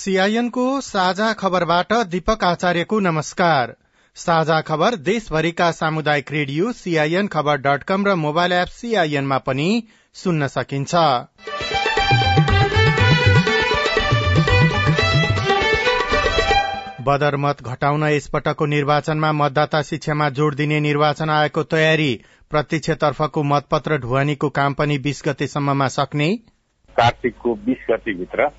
सीआईएनको साझा खबरबाट दीपक आचार्यको नमस्कार। साझा खबर देशभरिका सामुदायिक radio CIN Khabar dot com र मोबाइल एप सीआईएनमा पनि सुन्न सकिन्छ। बदरमत घटाउन यसपटकको निर्वाचनमा मतदाता शिक्षामा जोड़ दिने निर्वाचन आयोगको तयारी प्रत्यक्षतर्फको मतपत्र ढुवानीको काम पनि बीस गतेसम्ममा सक्ने? कार्तिकको बीस गतिभित्र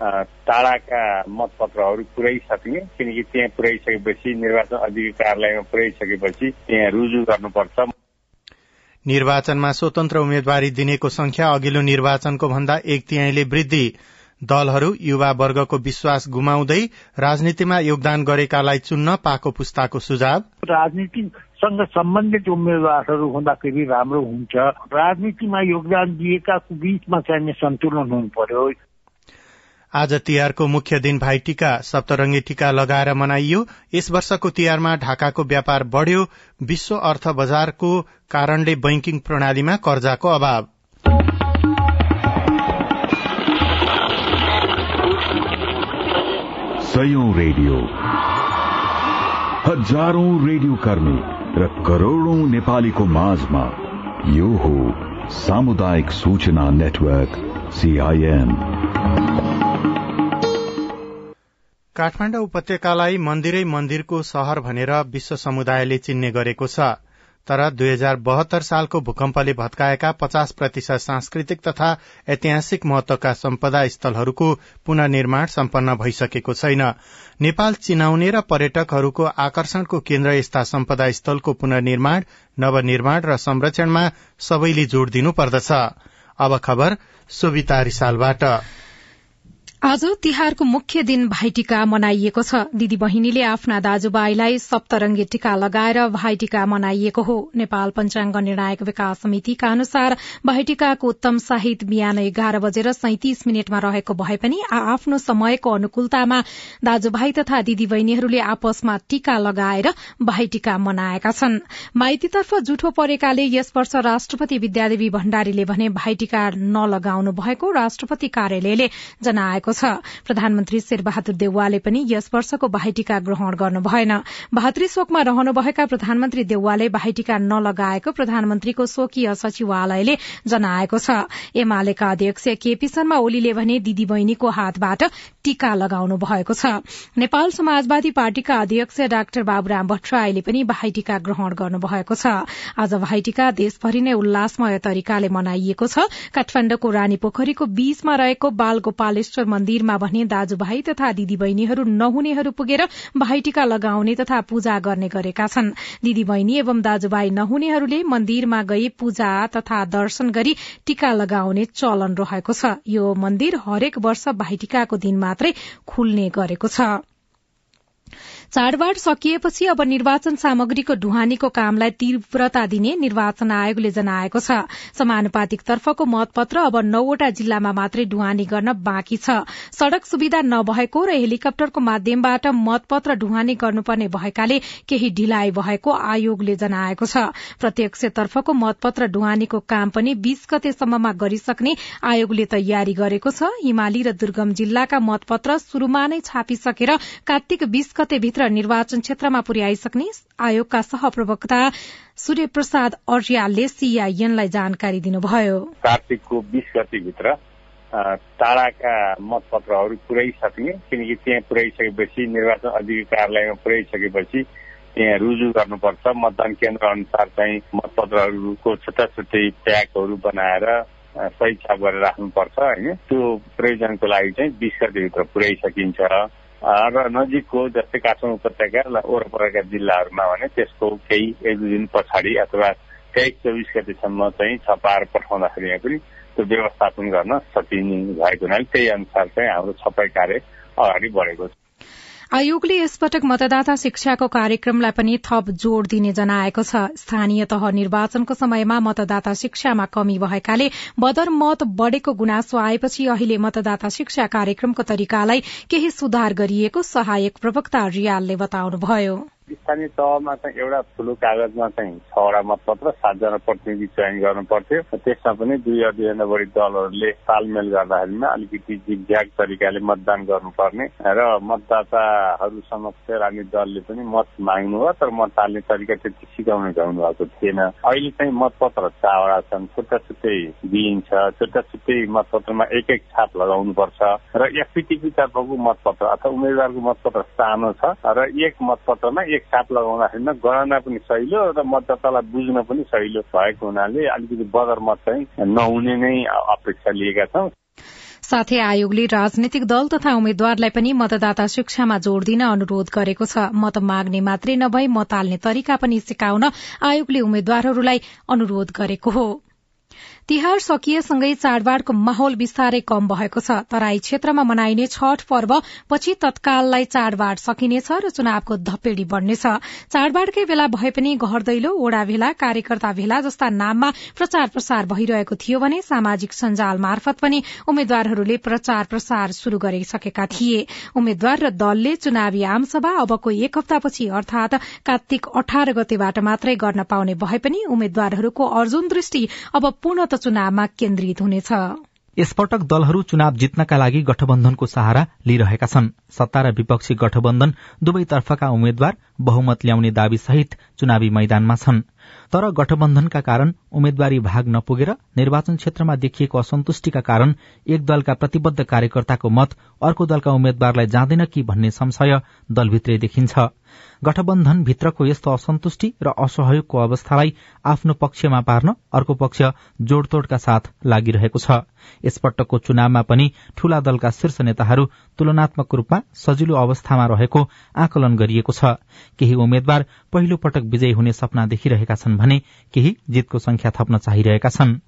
टाढाका मतपत्रहरू पुर्याइसक्ने किनकि त्यहाँ पुर्याइसकेपछि निर्वाचन अधिकारी कार्यालयमा पुर्याइसकेपछि त्यहाँ रुजु गर्नुपर्छ। निर्वाचनमा स्वतन्त्र उम्मेद्वारी दिनेको संख्या अघिल्लो निर्वाचनको भन्दा एक तिहाईले वृद्धि। दलहरू युवा वर्गको विश्वास गुमाउँदै राजनीतिमा योगदान गरेकालाई चुन्न पाको पुस्ताको सुझाव। राजनीतिसँग सम्बन्धित उम्मेद्वारहरू हुँदाखेरि राम्रो हुन्छ। राजनीतिमा योगदान दिएका बीचमा चाहिने सन्तुलन हुनु पर्यो आज तिहारको मुख्य दिन भाइटिका सप्तरंगी टीका लगाएर मनाइयो। यस वर्षको तिहारमा ढाकाको व्यापार बढ़्यो। विश्व अर्थ बजारको कारणले बैंकिङ प्रणालीमा कर्जाको अभाव। रेडियो। हजारौं रेडियो कर्मी र करोड़ौं नेपालीको माझमा यो हो सामुदायिक सूचना नेटवर्क सीआईएन काठमाण्डु उपत्यकालाई मन्दिरै मन्दिरको शहर भनेर विश्व समुदायले चिन्ने गरेको छ तर दुई हजार बहत्तर सालको भूकम्पले भत्काएका पचास प्रतिशत सांस्कृतिक तथा ऐतिहासिक महत्वका सम्पदा स्थलहरूको पुननिर्माण सम्पन्न भइसकेको छैन। नेपाल चिनाउने र पर्यटकहरूको आकर्षणको केन्द्र यस्ता सम्पदा स्थलको पुननिर्माण नवनिर्माण र संरक्षणमा सबैले जोड़ दिनुपर्दछ अब खबर सुविता रिसालबाट आज तिहारको मुख्य दिन भाइटिका मनाइएको छ। दिदी बहिनीले आफ्ना दाजुभाइलाई सप्तरंगी टीका लगाएर भाइटिका मनाइएको हो। नेपाल पञ्चाङ्ग निर्णायक विकास समितिका अनुसार भाइटिकाको उत्तम साहित बिहान एघार बजेर सैतिस मिनटमा रहेको भए पनि आफ्नो समयको अनुकूलतामा दाजुभाइ तथा दिदी बहिनीहरूले आपसमा टीका लगाएर भाइटिका मनाएका छन्। माइतीतर्फ जुठो परेकाले यस वर्ष राष्ट्रपति विद्यादेवी भण्डारीले भने भाइटिका नलगाउनु भएको राष्ट्रपति कार्यालयले जनाएको छ। प्रधानमन्त्री शेरबहादुर देउवाले पनि यस वर्षको बाहिटिका ग्रहण गर्नु भएन। भातृ शोकमा रहनुभएका प्रधानमन्त्री देउवाले बाहिटिका नलगाएको प्रधानमन्त्रीको स्वकीय सचिवालयले जनाएको छ। एमालेका अध्यक्ष केपी शर्मा ओलीले भने दिदी बहिनीको हातबाट टीका लगाउनु भएको छ। नेपाल समाजवादी पार्टीका अध्यक्ष डाक्टर बाबुराम भट्टराईले पनि भाइटिका ग्रहण गर्नु भएको छ। आज भाइटिका देशभरि नै उल्लासमय तरिकाले मनाइएको छ। काठमाण्डुको रानी पोखरीको बीचमा रहेको बाल गोपालेश्वर मन्दिरमा भने दाजुभाइ तथा दिदी बहिनीहरू नहुनेहरू पुगेर भाइटिका लगाउने तथा पूजा गर्ने गरेका छन्। दिदी बहिनी एवं दाजुभाइ नहुनेहरूले मन्दिरमा गई पूजा तथा दर्शन गरी टीका लगाउने चलन रहेको छ। यो मन्दिर हरेक वर्ष भाइटिकाको दिनमा मात्रै खुल्ने गरेको छ। चाडबाड सकिएपछि अब निर्वाचन सामग्रीको ढुवानीको कामलाई तीव्रता दिने निर्वाचन आयोगले जनाएको छ। समानुपातिक तर्फको मतपत्र अब नौवटा जिल्लामा मात्रै ढुवानी गर्न बाँकी छ। सड़क सुविधा नभएको र हेलिकप्टरको माध्यमबाट मतपत्र ढुवानी गर्नुपर्ने भएकाले केही ढिलाइ भएको आयोगले जनाएको छ। प्रत्यक्ष तर्फको मतपत्र ढुवानीको काम पनि बीस गतेसम्ममा गरिसक्ने आयोगले तयारी गरेको छ। हिमाली र दुर्गम जिल्लाका मतपत्र शुरूमा नै छापिसकेर कार्तिक बीस निर्वाचन क्षेत्रमा पुर्याइसक्ने आयोगका सहप्रवक्ता सूर्य प्रसाद अर्यालले सीआईएनलाई जानकारी दिनुभयो। कार्तिकको बीस गतिभित्र टाढाका मतपत्रहरू पुर्याइसक्ने किनकि त्यहाँ पुर्याइसकेपछि निर्वाचन अधिकारी कार्यालयमा पुर्याइसकेपछि त्यहाँ रुजु गर्नुपर्छ। मतदान केन्द्र अनुसार चाहिँ मतपत्रहरूको छुट्टा छुट्टै प्याकहरू बनाएर सही छाप गरेर राख्नुपर्छ होइन? त्यो प्रयोजनको लागि चाहिँ बिस गतिभित्र पुर्याइसकिन्छ। र नजिकको जस्तै काठमाडौँ उपत्यका वरपरका जिल्लाहरूमा भने त्यसको केही एक दुई दिन पछाडि अथवा तेइस चौबिस गतिसम्म चाहिँ छपाएर पठाउँदाखेरि पनि त्यो व्यवस्थापन गर्न सकिने भएको हुनाले त्यही अनुसार चाहिँ हाम्रो छपाई कार्य अगाडि बढेको छ। आयोगले यसपटक मतदाता शिक्षाको कार्यक्रमलाई पनि थप जोड़ दिने जनाएको छ। स्थानीय तह निर्वाचनको समयमा मतदाता शिक्षामा कमी भएकाले बदर मत बढ़ेको गुनासो आएपछि अहिले मतदाता शिक्षा कार्यक्रमको तरिकालाई केही सुधार गरिएको सहायक प्रवक्ता रियालले बताउनुभयो। स्थानीय तहमा चाहिँ एउटा ठुलो कागजमा चाहिँ छवटा मतपत्र सातजना प्रतिनिधि चयन गर्नु पर्थ्यो त्यसमा पनि दुई अध्ययनभन्दा बढी दलहरूले तालमेल गर्दाखेरिमा अलिकति जिग्ज्याग तरिकाले मतदान गर्नुपर्ने। र मतदाताहरू समक्ष राजनीतिक दलले पनि मत माग्नु भयो तर मत हाल्ने तरिका त्यति सिकाउनु भ्याउनु भएको थिएन। अहिले चाहिँ मतपत्र चारवटा छन् छुट्टा छुट्टै दिइन्छ छुट्टा छुट्टै मतपत्रमा एक एक छाप लगाउनुपर्छ। र एफपिटिपी तर्फको मतपत्र अथवा उम्मेद्वारको मतपत्र सानो छ र एक मतपत्रमा एक छाप लगाउँदाखेरिमा गणना पनि सहिलो र मतदातालाई बुझ्न पनि सहिलो भएको हुनाले अलिकति बदर मत चाहिँ नहुने नै अपेक्षा लिएका छौँ। साथै आयोगले राजनैतिक दल तथा उम्मेद्वारलाई पनि मतदाता शिक्षामा जोड़ दिन अनुरोध गरेको छ। मत माग्ने मात्रै नभई मत हाल्ने तरिका पनि सिकाउन आयोगले उम्मेद्वारहरूलाई अनुरोध गरेको हो। तिहार सकिएसँगै चाडबाड़को माहौल बिस्तारै कम भएको छ। तराई क्षेत्रमा मनाइने छठ पर्व पछि तत्काललाई चाडबाड़ सकिनेछ र चुनावको धपेडी बढ़नेछ। चाडबाड़कै बेला भए पनि घर दैलो ओडा भेला कार्यकर्ता भेला जस्ता नाममा प्रचार प्रसार भइरहेको थियो भने सामाजिक सञ्जाल मार्फत पनि उम्मेद्वारहरूले प्रचार प्रसार शुरू गरिसकेका थिए। उम्मेद्वार र दलले चुनावी आमसभा अबको एक हप्तापछि अर्थात कार्तिक अठार गतेबाट मात्रै गर्न पाउने भए पनि उम्मेद्वारहरूको अर्जुन दृष्टि अब पूर्ण चुनावमा केन्द्रित हुनेछ। यसपटक दलहरू चुनाव जित्नका लागि गठबन्धनको सहारा लिइरहेका छन्। सत्ता र विपक्षी गठबन्धन दुवैतर्फका उम्मेद्वार बहुमत ल्याउने दावी सहित चुनावी मैदानमा छन्। तर गठबन्धनका कारण उम्मेद्वारी भाग नपुगेर निर्वाचन क्षेत्रमा देखिएको असन्तुष्टिका कारण एक दलका प्रतिबद्ध कार्यकर्ताको मत अर्को दलका उम्मेद्वारलाई जाँदैन कि भन्ने संशय दलभित्रै देखिन्छ। गठबन्धन भित्रको यस्तो असन्तुष्टि र असहयोगको अवस्थालाई आफ्नो पक्षमा पार्न अर्को पक्ष जोड़तोड़का साथ लागिरहेको छ। यसपटकको चुनावमा पनि ठूला दलका शीर्ष नेताहरू तुलनात्मक रूपमा सजिलो अवस्थामा रहेको आकलन गरिएको छ। केही उम्मेद्वार पहिलो पटक विजयी हुने सपना देखिरहेका छन् भने केही जितको संख्या थप्न चाहिरहेका छन्।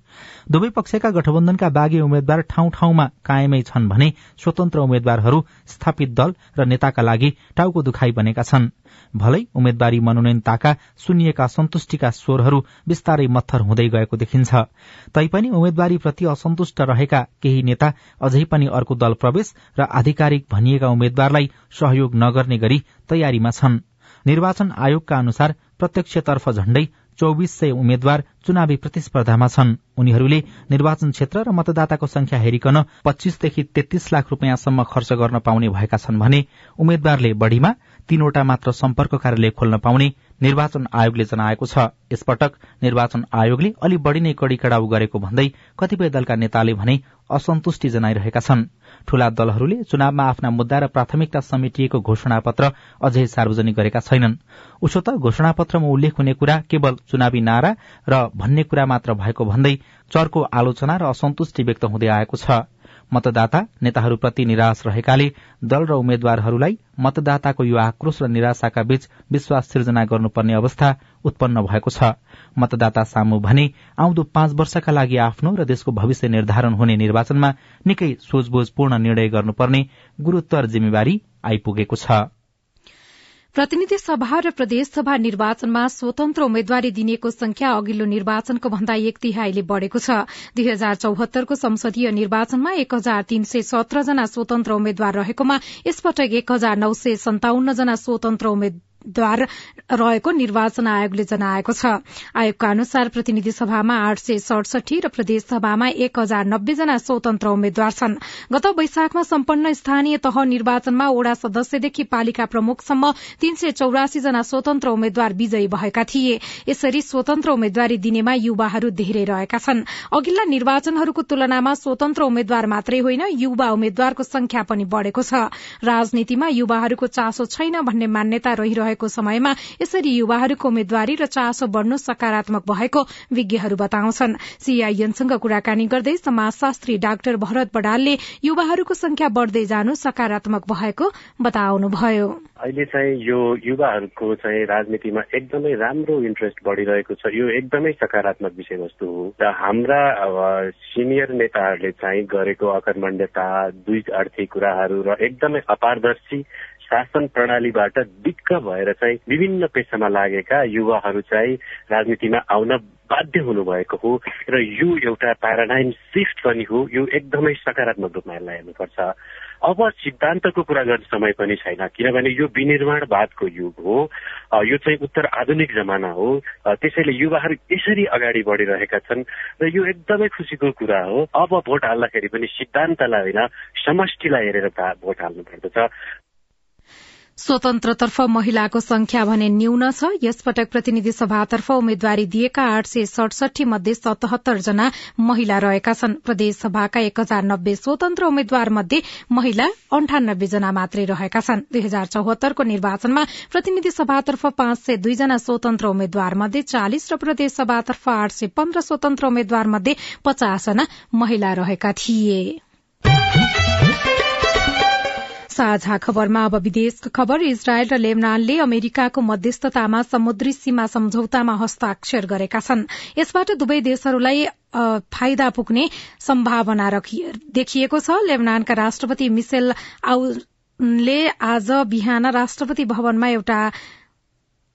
दुवै पक्षका गठबन्धनका बागी उम्मेद्वार ठाउँ ठाउँमा कायमै छन् भने स्वतन्त्र उम्मेद्वारहरू स्थापित दल र नेताका लागि टाउको दुखाई बनेका छन्। भलै उम्मेद्वारी मनोनयन ताका सुनिएका सन्तुष्टिका स्वरहरू बिस्तारै मत्थर हुँदै गएको देखिन्छ। तैपनि उम्मेद्वारीप्रति असन्तुष्ट रहेका केही नेता अझै पनि अर्को दल प्रवेश र आधिकारिक भनिएका उम्मेद्वारलाई सहयोग नगर्ने गरी तयारीमा छन्। निर्वाचन आयोगका अनुसार प्रत्यक्षतर्फ झण्डै चौबिस सय उम्मेद्वार चुनावी प्रतिस्पर्धामा छन्। उनीहरूले निर्वाचन क्षेत्र र मतदाताको संख्या हेरिकन पच्चीसदेखि तेत्तीस लाख रूपियाँसम्म खर्च गर्न पाउने भएका छन् भने उम्मेद्वारले बढ़ीमा तीनवटा मात्र सम्पर्क कार्यालय खोल्न पाउने निर्वाचन आयोगले जनाएको छ। यसपटक निर्वाचन आयोगले अलि बढ़ी नै कड़ी कड़ाउ गरेको भन्दै कतिपय दलका नेताले भने असन्तुष्टि जनाइरहेका छन्। ठूला दलहरूले चुनावमा आफ्ना मुद्दा र प्राथमिकता समेटिएको घोषणा पत्र अझै सार्वजनिक गरेका छैनन्। उसो त घोषणा पत्रमा उल्लेख हुने कुरा केवल चुनावी नारा र भन्ने कुरा मात्र भएको भन्दै चर्को आलोचना र असन्तुष्टि व्यक्त हुँदै आएको छ। मतदाता नेताहरूप्रति निराश रहेकाले दल र उम्मेद्वारहरूलाई मतदाताको यो आक्रोश र निराशाका बीच विश्वास सिर्जना गर्नुपर्ने अवस्था उत्पन्न भएको छ। मतदाता सामु भने आउँदो पाँच वर्षका लागि आफ्नो र देशको भविष्य निर्धारण हुने निर्वाचनमा निकै सोझबोझपूर्ण निर्णय गर्नुपर्ने गुरूत्तर जिम्मेवारी आइपुगेको छ। प्रतिनिधि सभा र प्रदेशसभा निर्वाचनमा स्वतन्त्र उम्मेद्वारी दिनेको संख्या अघिल्लो निर्वाचनको भन्दा एक तिहाईले बढ़ेको छ। दुई हजार चौहत्तरको संसदीय निर्वाचनमा एक हजार तीन सय सत्र जना स्वतन्त्र उम्मेद्वार रहेकोमा यसपटक एक हजार नौ सय सन्ताउन्न जना स्वतन्त्र उम्मेद्वार द्वार रहेको निर्वाचन आयोगले जनाएको छ। आयोगका अनुसार प्रतिनिधि सभामा आठ सय सडसठी र प्रदेश सभामा एक हजार नब्बे जना स्वतन्त्र उम्मेद्वार छन्। गत वैशाखमा सम्पन्न स्थानीय तह निर्वाचनमा ओडा सदस्यदेखि पालिका प्रमुखसम्म तीन सय चौरासी जना स्वतन्त्र उम्मेद्वार विजयी भएका थिए। यसरी स्वतन्त्र उम्मेद्वारी दिनेमा युवाहरू धेरै रहेका छन्। अघिल्ला निर्वाचनहरूको तुलनामा स्वतन्त्र उम्मेद्वार मात्रै होइन युवा उम्मेद्वारको संख्या पनि बढ़ेको छ। राजनीतिमा युवाहरूको चासो छैन भन्ने मान्यता रहिरहेको भएको समयमा यसरी युवाहरूको उम्मेद्वारी र चासो बढ़नु सकारात्मक भएको विज्ञहरू बताउँछन्। सीआईएनसँग कुराकानी गर्दै समाजशास्त्री डाक्टर भरत बडालले युवाहरूको संख्या बढ़दै जानु सकारात्मक भएको बताउनुभयो। अहिले चाहिँ यो युवाहरूको चाहिँ राजनीतिमा एकदमै राम्रो इन्ट्रेस्ट बढ़िरहेको छ। यो एकदमै सकारात्मक विषयवस्तु हो। र हाम्रा सिनियर नेताहरूले चाहिँ गरेको अकर्मण्यता दुई अर्थी कुराहरू र एकदमै अपारदर्शी शासन प्रणालीबाट दिक्क भएर चाहिँ विभिन्न पेसामा लागेका युवाहरू चाहिँ राजनीतिमा आउन बाध्य हुनुभएको हो र यो एउटा प्याराडाइम सिफ्ट पनि हो। यो एकदमै सकारात्मक रूपमा यसलाई हेर्नुपर्छ। अब सिद्धान्तको कुरा गर्ने समय पनि छैन किनभने यो विनिर्माणवादको युग हो। यो चाहिँ उत्तर आधुनिक जमाना हो। त्यसैले युवाहरू यसरी अगाडि बढिरहेका छन् र यो एकदमै खुसीको कुरा हो। अब भोट हाल्दाखेरि पनि सिद्धान्तलाई होइन समष्टिलाई हेरेर भोट हाल्नु पर्दछ स्वतन्त्रतर्फ महिलाको संख्या भने न्यून छ। यसपटक प्रतिनिधि सभातर्फ उम्मेद्वारी दिएका आठ सय सडसठी मध्ये सतहत्तर जना महिला रहेका छन्। प्रदेश सभाका एक हजार नब्बे स्वतन्त्र उम्मेद्वार मध्ये महिला अन्ठानब्बे जना मात्रै रहेका छन्। दुई हजार चौहत्तरको निर्वाचनमा प्रतिनिधि सभातर्फ पाँच सय दुईजना स्वतन्त्र उम्मेद्वार मध्ये चालिस र प्रदेश सभातर्फ आठ सय पन्ध्र स्वतन्त्र उम्मेद्वार मध्ये पचास जना महिला रहेका थिए। साझा खबरमा अब विदेशको खबर। इजरायल र लेबनानले अमेरिकाको मध्यस्थतामा समुद्री सीमा सम्झौतामा हस्ताक्षर गरेका छन्। यसबाट दुवै देशहरूलाई फाइदा पुग्ने सम्भावना देखिएको छ। लेबनानका राष्ट्रपति मिसेल आउले आज बिहान राष्ट्रपति भवनमा एउटा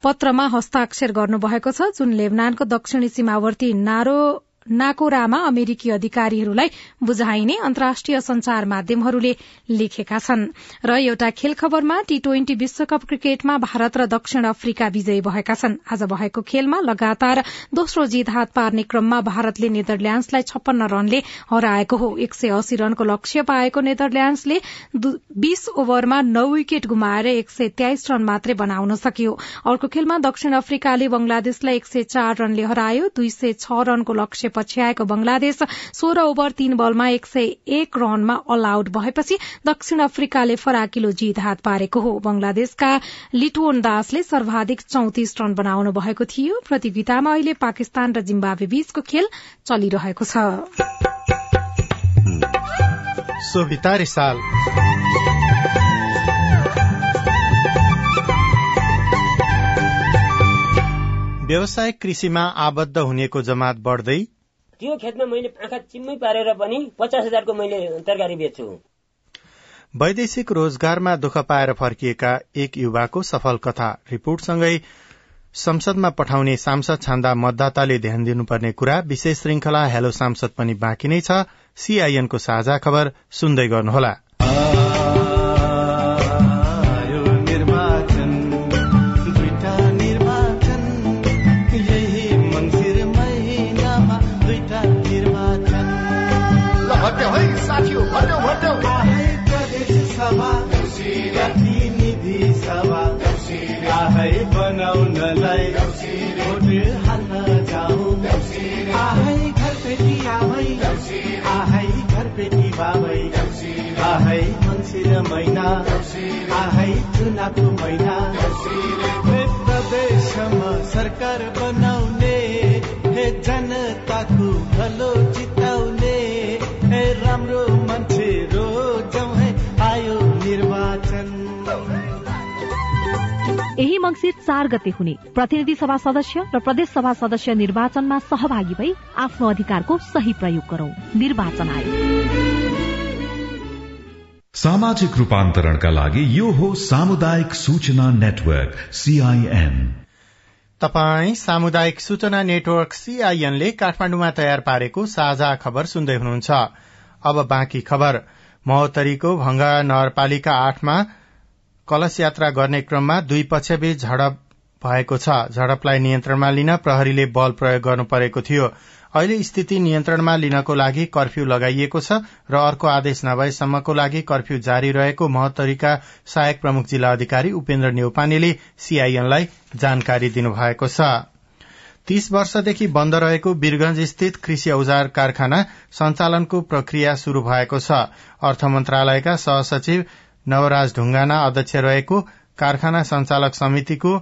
पत्रमा हस्ताक्षर गर्नुभएको छ जुन लेबनानको दक्षिणी सीमावर्ती नारो नाकोरामा अमेरिकी अधिकारीहरूलाई बुझाइने अन्तर्राष्ट्रिय संचार माध्यमहरूले लेखेका छन्। र एउटा खेल खबरमा टी ट्वेन्टी विश्वकप क्रिकेटमा भारत र दक्षिण अफ्रिका विजयी भएका छन्। आज भएको खेलमा लगातार दोस्रो जित हात पार्ने क्रममा भारतले नेदरल्याण्डसलाई छप्पन्न रनले हराएको हो। एक सय अस्सी रनको लक्ष्य पाएको नेदरल्याण्डसले बीस ओभरमा नौ विकेट गुमाएर एक सय तेइस रन मात्रै बनाउन सक्यो। अर्को खेलमा दक्षिण अफ्रिकाले बंगलादेशलाई एक सय चार रनले हरायो। दुई सय छ रनको लक्ष्य पछ्याएको बंगलादेश सोह्र ओभर तीन बलमा एक सय एक रनमा अल आउट भएपछि दक्षिण अफ्रिकाले फराकिलो जीत हात पारेको हो। बंगलादेशका लिटोन दासले सर्वाधिक चौतिस रन बनाउनु भएको थियो। प्रतियोगितामा अहिले पाकिस्तान र जिम्बावे बीचको खेल चलिरहेको छ। व्यवसायिक कृषिमा आबद्ध हुनेको जमात बढ्दै त्यो खेतमा मैले आँखा चिम्मै पारेर पनि पचास हजारको मैले तरकारी बेच्छु। वैदेशिक रोजगारमा दुःख पाएर फर्किएका एक युवाको सफल कथा रिपोर्टसँगै संसदमा पठाउने सांसद छान्दा मतदाताले ध्यान दिनुपर्ने कुरा विशेष श्रृंखला हेलो सांसद पनि बाँकी नै छ। सीआईएनको साझा खबर सुन्दै गर्नुहोला। महिना आहै चुनावको महिना। प्रदेशमा सरकार बनाउने हे जनताको भलो जिताउने हे राम्रो मान्छे रोजौ आयो निर्वाचन। यही मङ्सिर चार गते हुने। प्रतिनिधि सभा सदस्य र प्रदेश सभा सदस्य निर्वाचनमा सहभागी भई आफ्नो अधिकारको सही प्रयोग गरौं। निर्वाचन आयोग। सामाजिक रूपान्तरणका लागि यो हो सामुदायिक सूचना नेटवर्क सीआईएन तपाई सामुदायिक सूचना नेटवर्क सीआईएनले काठमाडौँमा तयार पारेको साझा खबर सुन्दै हुनुहुन्छ। अब बाँकी खबर। महोत्तरीको भंगा नगरपालिका आठमा कलश यात्रा गर्ने क्रममा दुई पक्षबीच झडप भएको छ। झडपलाई नियन्त्रणमा लिन प्रहरीले बल प्रयोग गर्नु परेको थियो। अहिले स्थिति नियन्त्रणमा लिनको लागि कर्फ्यू लगाइएको छ र अर्को आदेश नभएसम्मको लागि कर्फ्यू जारी रहेको महोत्तरीका सहायक प्रमुख जिल्ला अधिकारी उपेन्द्र नेउपानेले सीआईएनलाई जानकारी दिनुभएको छ। तीस वर्षदेखि बन्द रहेको वीरगंज स्थित कृषि औजार कारखाना सञ्चालनको प्रक्रिया शुरू भएको छ। अर्थ मन्त्रालयका सहसचिव नवराज ढुंगाना अध्यक्ष रहेको कारखाना सञ्चालक समितिको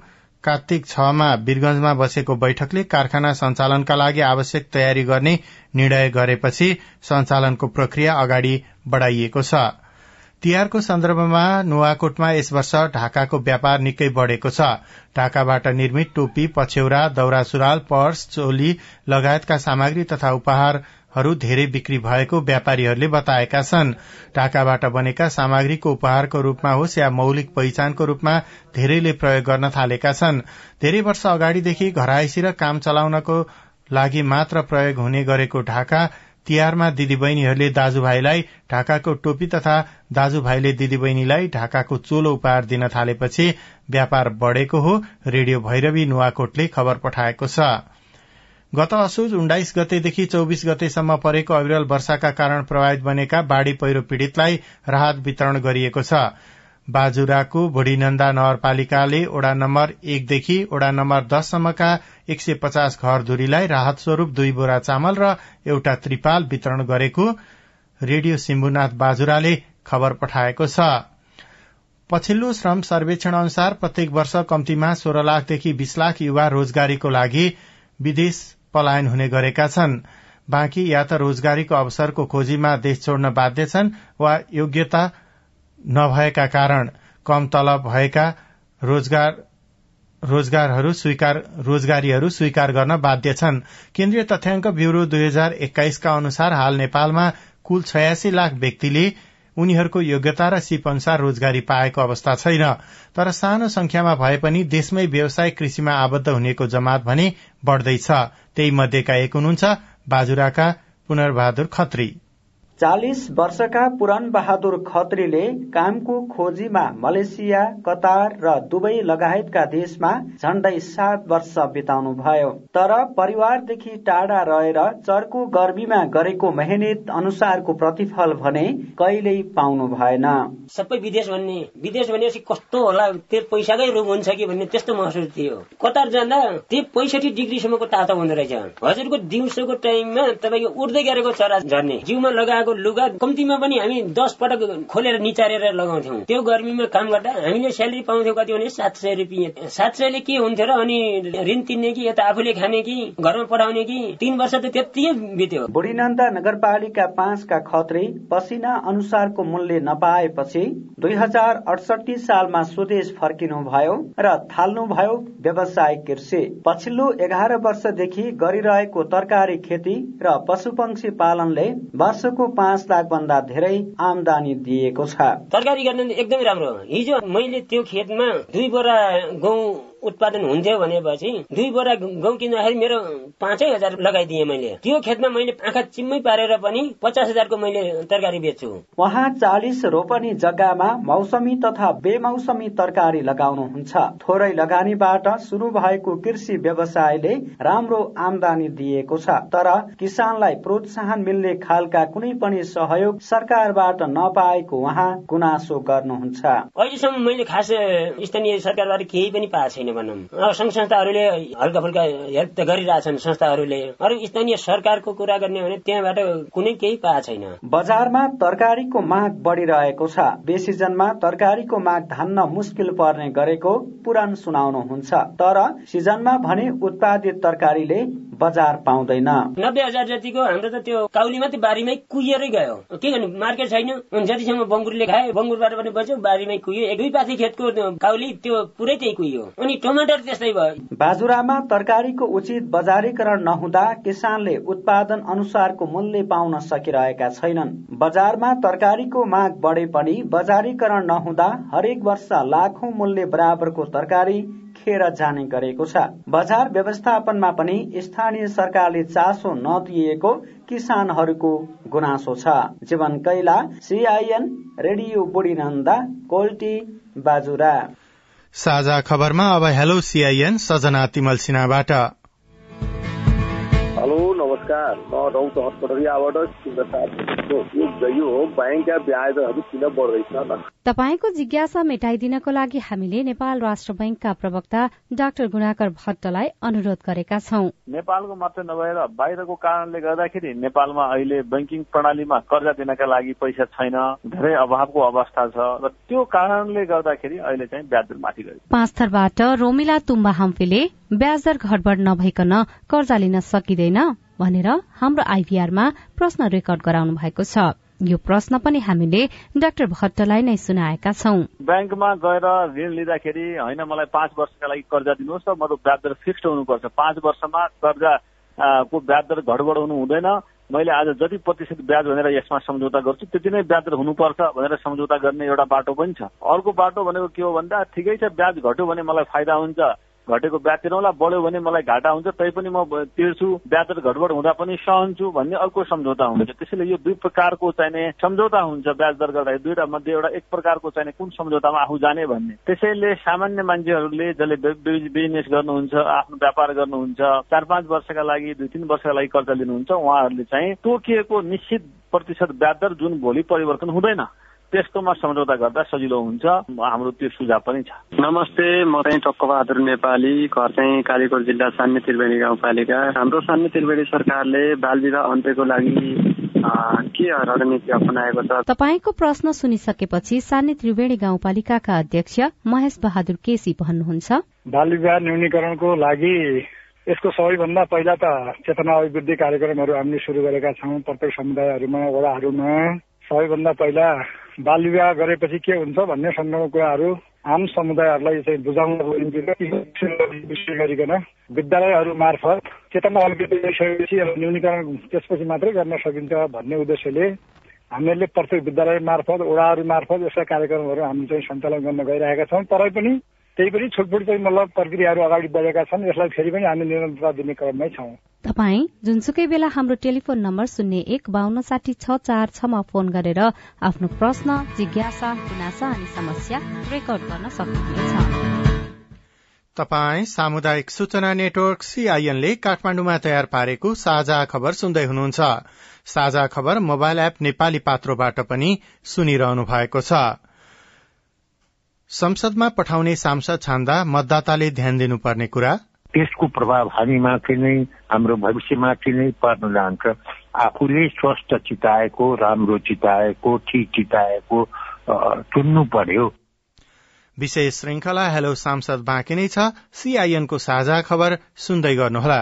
कार्तिक छमा वीरगंजमा बसेको बैठकले कारखाना सञ्चालनका लागि आवश्यक तयारी गर्ने निर्णय गरेपछि सञ्चालनको प्रक्रिया अगाडि बढ़ाइएको छ। तिहारको सन्दर्भमा नुवाकोटमा यस वर्ष ढाकाको व्यापार निकै बढ़ेको छ। ढाकाबाट निर्मित टोपी पछ्यौरा दौरा सुराल पर्स चोली लगायतका सामग्री तथा उपहार हरू धेरै बिक्री भएको व्यापारीहरूले बताएका छन्। ढाकाबाट बनेका सामग्रीको उपहारको रूपमा होस् या मौलिक पहिचानको रूपमा धेरैले प्रयोग गर्न थालेका छन्। धेरै वर्ष अगाडिदेखि घरायसी र काम चलाउनको लागि मात्र प्रयोग हुने गरेको ढाका तिहारमा दिदीबहिनीहरूले दाजुभाइलाई ढाकाको टोपी तथा दाजुभाइले दिदीबहिनीलाई ढाकाको चोलो उपहार दिन थालेपछि व्यापार बढ़ेको हो रेडियो भैरवी नुवाकोटले खबर पठाएको छ। गत असोज उन्नाइस गतेदेखि चौविस गतेसम्म परेको अविरल वर्षाका कारण प्रभावित बनेका बाढ़ी पहिरो पीड़ितलाई राहत वितरण गरिएको छ। बाजुराको भोडीनन्दा नगरपालिकाले ओडा नम्बर एकदेखि ओडा नम्बर दससम्मका एक सय पचास घर धुरीलाई राहत स्वरूप दुई बोरा चामल र एउटा त्रिपाल वितरण गरेको रेडियो सिम्बुनाथ बाजुराले खबर पठाएको छ। पछिल्लो श्रम सर्वेक्षण अनुसार प्रत्येक वर्ष कम्तीमा सोह्र लाखदेखि बीस लाख युवा रोजगारीको लागि विदेश पलायन हुने गरेका छन्। बाँकी या त रोजगारीको अवसरको खोजीमा देश छोड्न बाध्य छन् वा योग्यता नभएका कारण कम तलब भएका रोजगार रोजगारहरू स्वीकार रोजगारीहरू स्वीकार गर्न बाध्य छन्। केन्द्रीय तथ्याङ्क ब्यूरो दुई हजार एक्काइसका अनुसार हाल नेपालमा कुल छयासी लाख व्यक्तिले उनीहरूको योग्यता र सिप अनुसार रोजगारी पाएको अवस्था छैन। तर सानो संख्यामा भए पनि देशमै व्यवसाय कृषिमा आबद्ध हुनेको जमात भने बढ़दैछ। त्यही मध्येका एक हुनुहुन्छ बाजुराका पुनरबहादुर खत्री। चालिस वर्षका पुरन बहादुर खत्रीले कामको खोजीमा मलेसिया कतार र दुबई लगायतका देशमा झण्डै सात वर्ष बिताउनु भयो तर परिवारदेखि टाढा रहेर चर्को गर्मीमा गरेको मेहनत अनुसारको प्रतिफल भने कहिल्यै पाउनु भएन। सबै विदेश भन्ने विदेश भनेपछि कस्तो होला त्यो पैसाकै रोग हुन्छ कि भन्ने त्यस्तो महसुस थियो। कतार जाँदा त्यो पैँसठी डिग्रीसम्मको तातो हुँदो रहेछ। हजुरको दिउँसोको टाइममा तपाईँको उड्दै गरेको चरा झर्ने जिउमा लगाएको लगाएको लुगा कम्तीमा पनि हामी दस पटक खोलेर निचारेर लगाउँथ्यौँ। त्यो गर्मीमा काम गर्दा हामीले स्यालेरी पाउँथ्यौँ कति भने सात सय रुपियाँ। सात सयले के हुन्थ्यो र अनि ऋण तिन्ने कि यता आफूले खाने कि घरमा पठाउने कि तीन वर्ष त त्यतिकै बित्यो। बुढीनन्दा नगरपालिका पाँचका खत्री पसिना अनुसारको मूल्य नपाएपछि दुई हजार अडसठी सालमा स्वदेश फर्किनु भयो र थाल्नु भयो व्यवसायिक कृषि। पछिल्लो एघार वर्षदेखि गरिरहेको तरकारी खेती र पशुपक्षी पालनले वर्षको पाँच लाख भन्दा धेरै आमदानी दिएको छ। तरकारी गर्न एकदमै राम्रो हिजो मैले त्यो खेतमा दुई बोरा गहुँ उत्पादन हुन्थ्यो भनेपछि दुई बोरा गहुँ किन्दाखेरि मेरो पाँचै हजार लगाइदिएँ मैले। त्यो खेतमा मैले आँखा चिम्मै पारेर पनि पचास हजारको मैले तरकारी बेच्छु। उहाँ चालिस रोपनी जग्गामा मौसमी तथा बेमौसमी तरकारी लगाउनुहुन्छ। थोरै लगानीबाट शुरू भएको कृषि व्यवसायले राम्रो आमदानी दिएको छ। तर किसानलाई प्रोत्साहन मिल्ने खालका कुनै पनि सहयोग सरकारबाट नपाएको उहाँ गुनासो गर्नुहुन्छ। अहिलेसम्म मैले खास स्थानीय सरकारबाट केही पनि पाएको छैन। भनौँ संघ संस्थाहरूले हल्का फुल्का हेल्प त गरिरहेछन् संस्थाहरूले। अरू स्थानीय सरकारको कुरा गर्ने भने त्यहाँबाट कुनै केही पाएको छैन। बजारमा तरकारीको माग बढ़िरहेको छ। बेसिजनमा तरकारीको माग धान्न मुस्किल पर्ने गरेको पुराण सुनाउनुहुन्छ। तर सिजनमा भने उत्पादित तरकारीले बजार पाउँदैन। नब्बे हजार जतिको हाम्रो त त्यो काउली मात्रै बारीमै कुहिएरै गयो। के गर्नु मार्केट छैन। जतिसम्म बङ्गुरले खायो बङ्गुरबाट पनि बच्यो बारीमै कुहियो। एक दुई पाथी खेतको काउली त्यो पुरै त्यही कुहियो। अनि टमाटर त्यस्तै भयो। बाजुरामा तरकारीको उचित बजारीकरण नहुँदा किसानले उत्पादन अनुसारको मूल्य पाउन सकिरहेका छैनन्। बजारमा तरकारीको माग बढे पनि बजारीकरण नहुँदा हरेक वर्ष लाखौं मूल्य बराबरको तरकारी खेर जाने गरेको छ। बजार व्यवस्थापनमा पनि स्थानीय सरकारले चासो नदिएको किसानहरूको गुनासो छ। जीवन कैला सिआइएन रेडियो बुढी नन्दा कोल्टी बाजुरा। साझा खबरमा अब हेलो सीआईएन सजना तिमल सिन्हाबाट। नमस्कार म रौत हस्पिटलियाबाट यो हो ब्याङ्कका ब्याजहरू किन बढ्दैछ तपाईँको जिज्ञासा मेटाइदिनको लागि हामीले नेपाल राष्ट्र बैंकका प्रवक्ता डाक्टर गुणाकर भट्टलाई अनुरोध गरेका छौं। नेपालको मात्रै नभएर बाहिरको कारणले गर्दाखेरि नेपालमा अहिले बैंकिङ प्रणालीमा कर्जा दिनका लागि पैसा छैन धेरै अभावको अवस्था छ र त्यो कारणले गर्दाखेरि अहिले चाहिँ ब्याज दर माथि गयो। पाँच थरबाट रोमिला तुम्बा हम्फीले ब्याज दर घटबड नभइकन कर्जा लिन सकिँदैन। भनेर हाम्रो आइभीआरमा प्रश्न रेकर्ड गराउनु भएको छ। यो प्रश्न पनि हामीले डाक्टर भट्टलाई नै सुनाएका छौं। ब्याङ्कमा गएर ऋण लिँदाखेरि होइन मलाई पाँच वर्षका लागि कर्जा दिनुहोस् त मतलब ब्याज दर फिक्स्ड हुनुपर्छ। पाँच वर्षमा कर्जा को ब्याज दर घटबड हुनु हुँदैन। मैले आज जति प्रतिशत ब्याज भनेर यसमा सम्झौता गर्छु त्यति नै ब्याज दर हुनुपर्छ भनेर सम्झौता गर्ने एउटा बाटो पनि छ। अर्को बाटो भनेको के हो भन्दा ठिकै छ ब्याज घट्यो भने मलाई फाइदा हुन्छ। घटेको ब्याज तिरौँला बढ्यो भने मलाई घाटा हुन्छ तैपनि म तिर्छु ब्याज घटबड हुँदा पनि सहन्छु भन्ने अर्को सम्झौता हुन्छ त्यसैले यो दुई प्रकारको चाहिने सम्झौता हुन्छ ब्याज दर गर्दाखेरि। दुईवटा मध्ये एउटा एक प्रकारको चाहिने कुन सम्झौतामा आफू जाने भन्ने। त्यसैले सामान्य मान्छेहरूले जसले बिजनेस गर्नुहुन्छ आफ्नो व्यापार गर्नुहुन्छ चार पाँच वर्षका लागि दुई तिन वर्षका लागि कर्जा लिनुहुन्छ उहाँहरूले चाहिँ तोकिएको निश्चित प्रतिशत ब्याज दर जुन भोलि परिवर्तन हुँदैन। त्यस्तोमा सम्झौता गर्दा सजिलो हुन्छ। हाम्रो त्यो सुझाव पनि छ। नमस्ते म चाहिँ टक्कबहादुर नेपाली घर चाहिँ कालीकोट जिल्ला सान्ने त्रिवेणी गाउँपालिका। हाम्रो सान्ने त्रिवेणी सरकारले बाल विवाह अन्त्यको लागि के रणनीति अपनाएको छ? तपाईँको प्रश्न सुनिसकेपछि सान्ने त्रिवेणी गाउँपालिकाका अध्यक्ष महेश बहादुर केसी भन्नुहुन्छ। बाल विवाह न्यूनीकरणको लागि यसको सबैभन्दा पहिला त चेतना अभिवृद्धि कार्यक्रमहरू हामीले सुरु गरेका छौँ। प्रत्येक समुदायहरूमा वडाहरूमा। सबैभन्दा पहिला बाल विवाह गरेपछि के हुन्छ भन्ने सन्दर्भमा कुराहरू आम समुदायहरूलाई चाहिँ बुझाउनको निम्ति विषय गरिकन विद्यालयहरू मार्फत चेतना गरिसकेपछि अब न्यूनीकरण त्यसपछि मात्रै गर्न सकिन्छ भन्ने उद्देश्यले हामीहरूले प्रत्येक विद्यालय मार्फत वडाहरू मार्फत यस्ता कार्यक्रमहरू हामी चाहिँ सञ्चालन गर्न गइरहेका छौँ तरै पनि त्यही पनि छुटफुट चाहिँ मतलब प्रक्रियाहरू अगाडि बढेका छन्। यसलाई फेरि पनि हामी निरन्तरता दिने क्रममै छौँ। तपाई जुनसुकै बेला हाम्रो टेलिफोन नम्बर शून्य एक बान्न साठी छ चार छमा फोन गरेर आफ्नो प्रश्न जिज्ञासा गुनासा अनि समस्या रेकर्ड गर्न सक्नुहुनेछ। तपाई सामुदायिक सूचना नेटवर्क सीआईएनले काठमाडौँमा तयार पारेको साझा खबर सुन्दै हुनुहुन्छ। साझा खबर मोबाइल एप नेपाली पात्रोबाट पनि सुनिरहनु भएको छ। संसदमा पठाउने सांसद छान्दा मतदाताले ध्यान दिनुपर्ने कुरा? त्यसको प्रभाव हामीमाथि नै हाम्रो भविष्यमाथि नै पर्न जान्छ। आफूले स्वस्थ चिताएको राम्रो चिताएको ठिक चिताएको चुन्नु पर्यो। विशेष श्रृंखला हेलो सांसद बाँकी नै छ। सीआईएनको साझा खबर सुन्दै गर्नुहोला।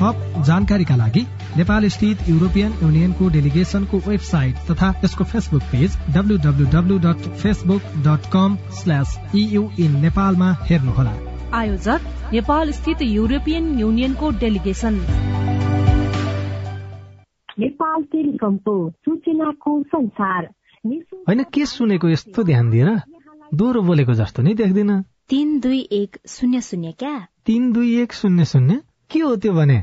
थप जानकारीका लागि नेपाल स्थित युरोपियन युनियनको डेलिगेशनको वेबसाइट तथा यसको Facebook page W W W dot Facebook dot com slash EU in नेपालमा हेर्नुहोला। आयोजक नेपाल स्थित युरोपियन युनियनको डेलिगेशन नेपाल टेलिकमको सूचनाको संसार होइन के सुनेको यस्तो ध्यान दिएर दोहोरो बोलेको जस्तो नै देख्दिन। तीन दुई एक शून्य शून्य क्या? तीन दुई एक शून्य शून्य? के हो त्यो भने?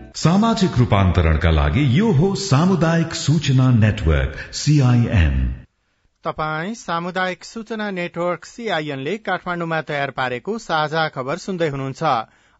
सामाजिक रूपान्तरणका लागि यो हो सामुदायिक सूचना नेटवर्क सीआईएन तपाई सामुदायिक सूचना नेटवर्क सीआईएनले काठमाडौँमा तयार पारेको साझा खबर सुन्दै हुनुहुन्छ।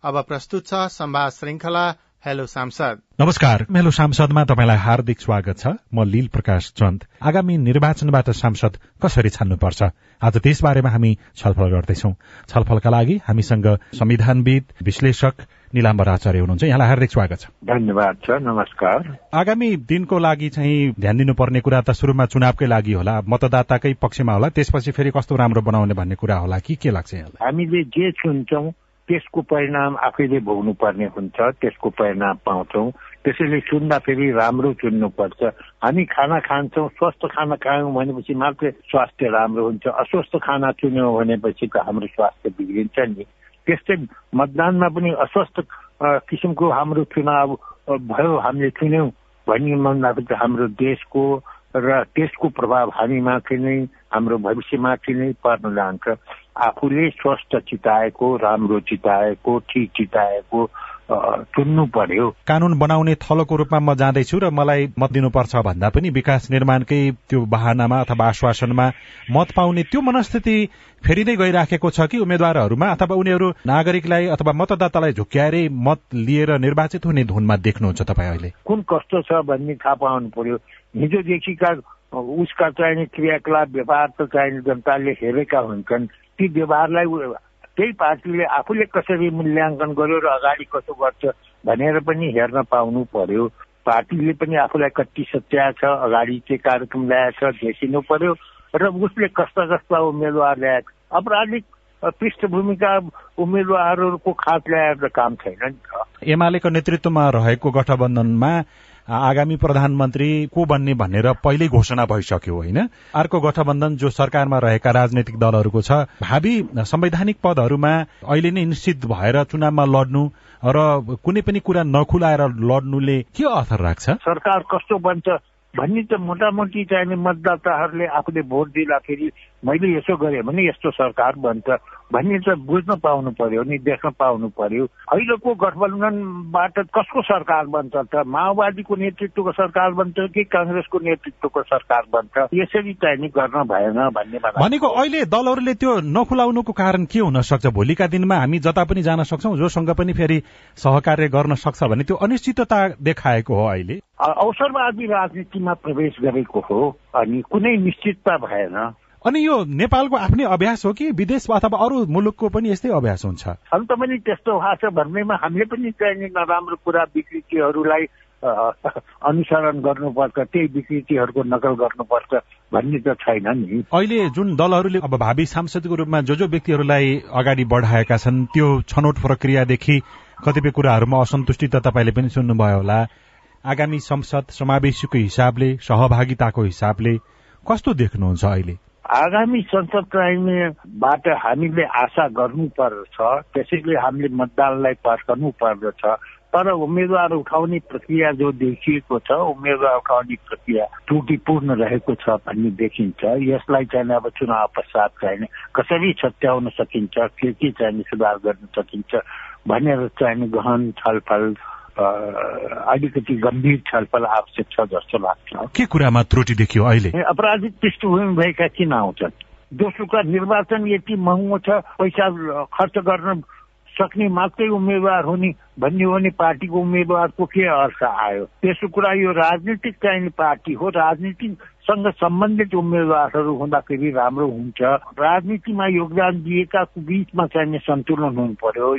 अब प्रस्तुत छ संवाद श्रृंखला हेलो सांसद। नमस्कार मेलो सांसदमा तपाईँलाई हार्दिक स्वागत छ। म लील प्रकाश चन्द। आगामी निर्वाचनबाट सांसद कसरी छान्नुपर्छ? आज त्यसबारेमा हामी छलफल गर्दैछौ। छलफलका लागि हामीसँग संविधानविद विश्लेषक निलाम्बर आचार्य हुनुहुन्छ। यहाँलाई हार्दिक स्वागत छ। धन्यवाद छ नमस्कार। आगामी दिनको लागि चाहिँ ध्यान दिनुपर्ने कुरा त सुरुमा चुनावकै लागि होला मतदाताकै पक्षमा होला त्यसपछि फेरि कस्तो राम्रो बनाउने भन्ने कुरा होला कि के लाग्छ यहाँलाई? हामीले जे चुन्छौँ त्यसको परिणाम आफैले भोग्नु पर्ने हुन्छ त्यसको परिणाम पाउँछौ। त्यसैले चुन्दा फेरि राम्रो चुन्नुपर्छ। हामी खाना खान्छौँ स्वस्थ खाना खायौँ भनेपछि मात्रै स्वास्थ्य राम्रो हुन्छ अस्वस्थ खाना चुन्यौँ भनेपछि त हाम्रो स्वास्थ्य बिग्रिन्छ नि। त्यस्तै मतदानमा पनि अस्वस्थ किसिमको हाम्रो चुनाव भयो हामीले चुन्यौँ भन्ने भन्दाखेरि हाम्रो देशको र त्यसको प्रभाव हामी माथि नै हाम्रो भविष्यमाथि नै पर्न जान्छ। आफूले स्वस्थ चिताएको राम्रो चिताएको ठिक चिताएको चुन्नु पर्यो। कानून बनाउने थलोको रूपमा म जाँदैछु र मलाई मत दिनुपर्छ भन्दा पनि विकास निर्माणकै त्यो बहानामा अथवा आश्वासनमा मत पाउने त्यो मनस्थिति फेरि नै गइराखेको छ कि उम्मेद्वारहरूमा अथवा उनीहरू नागरिकलाई अथवा मतदातालाई झुक्क्याएरै मत लिएर निर्वाचित हुने धुनमा देख्नुहुन्छ तपाईँ अहिले? कुन कस्तो छ भन्ने थाहा पाउनु पर्यो। हिजोदेखिका उसका चाहिने क्रियाकलाप व्यवहार त चाहिने जनताले हेरेका हुन्छन्। ती व्यवहारलाई त्यही पार्टीले आफूले कसरी मूल्याङ्कन गर्यो र अगाडि कसो गर्छ भनेर पनि हेर्न पाउनु पर्यो। पार्टीले पनि आफूलाई कति सच्याएको छ अगाडि के कार्यक्रम ल्याएको छ देखिनु पर्यो र उसले कस्ता कस्ता उम्मेद्वार ल्याएको अपराधिक पृष्ठभूमिका उम्मेद्वारहरूको खास ल्याएर काम छैन नि त। एमालेको नेतृत्वमा रहेको गठबन्धनमा आगामी प्रधानमन्त्री को बन्ने भनेर पहिल्यै घोषणा भइसक्यो होइन? अर्को गठबन्धन जो सरकारमा रहेका राजनैतिक दलहरूको छ भावी संवैधानिक पदहरूमा अहिले नै निश्चित भएर चुनावमा लड्नु र कुनै पनि कुरा नखुलाएर लड्नुले के असर राख्छ? सरकार कस्तो बन्छ भन्ने त मोटामोटी चाहिने मतदाताहरूले आफूले भोट दिँदाखेरि मैले यसो गरेँ भने यस्तो सरकार बन्छ। भन्ने त बुझ्न पाउनु पर्यो नि देख्न पाउनु पर्यो। अहिलेको गठबन्धनबाट कसको सरकार बन्छ त? माओवादीको नेतृत्वको सरकार बन्छ कि काङ्ग्रेसको नेतृत्वको सरकार बन्छ? यसरी चाहिँ गर्न भएन भन्ने भनेको अहिले दलहरूले त्यो नखुलाउनुको कारण के हुन सक्छ? भोलिका दिनमा हामी जता पनि जान सक्छौ जोसँग पनि फेरि सहकार्य गर्न सक्छ भने त्यो अनिश्चितता देखाएको हो अहिले। अवसरवादी राजनीतिमा प्रवेश गरेको हो अनि कुनै निश्चितता भएन। अनि यो नेपालको आफ्नै अभ्यास हो कि विदेश अथवा अरू मुलुकको पनि यस्तै अभ्यास हुन्छ? अन्त पनि त्यस्तो भएको छ। भन्नेमा हामीले पनि चाहिने नराम्रो कुरा विकृतिहरूलाई अनुसरण गर्नुपर्छ त्यही विकृतिहरूको नकल गर्नुपर्छ भन्ने त छैन नि। अहिले जुन दलहरूले अब भावी सांसदको रूपमा जो जो व्यक्तिहरूलाई अगाडि बढाएका छन् त्यो छनौट प्रक्रियादेखि कतिपय कुराहरूमा असन्तुष्टि त तपाईँले पनि सुन्नुभयो होला। आगामी संसद समावेशीको हिसाबले सहभागिताको हिसाबले कस्तो देख्नुहुन्छ अहिले? आगामी संसद चुनावबाट हामीले आशा गर्नुपर्छ त्यसैले हामीले मतदानलाई पर्खनु पर्दछ तर उम्मेद्वार उठाउने प्रक्रिया जो देखिएको छ उम्मेद्वार उठाउने प्रक्रिया त्रुटिपूर्ण रहेको छ भन्ने देखिन्छ। यसलाई चाहिँ अब चुनाव पश्चात चाहिँ कसरी छत्याउन सकिन्छ के के चाहिँ सुधार गर्न सकिन्छ भनेर चाहिँ गहन छलफल अलिकति गम्भीर छलफल आवश्यक छ जस्तो लाग्छ। के कुरामा त्रुटि देखियो अहिले? अपराधिक पृष्ठभूमि भएका किन आउँछन्? दोस्रो निर्वाचन यति महँगो छ पैसा खर्च गर्न सक्ने मात्रै उम्मेद्वार हुने भन्ने हो भने पार्टीको उम्मेद्वारको के अर्थ आयो? तेस्रो कुरा यो राजनीतिक चाहिने पार्टी हो। राजनीतिसँग सम्बन्धित उम्मेद्वारहरू हुँदाखेरि राम्रो हुन्छ। राजनीतिमा योगदान दिएका बिचमा चाहिने सन्तुलन हुनु पर्यो।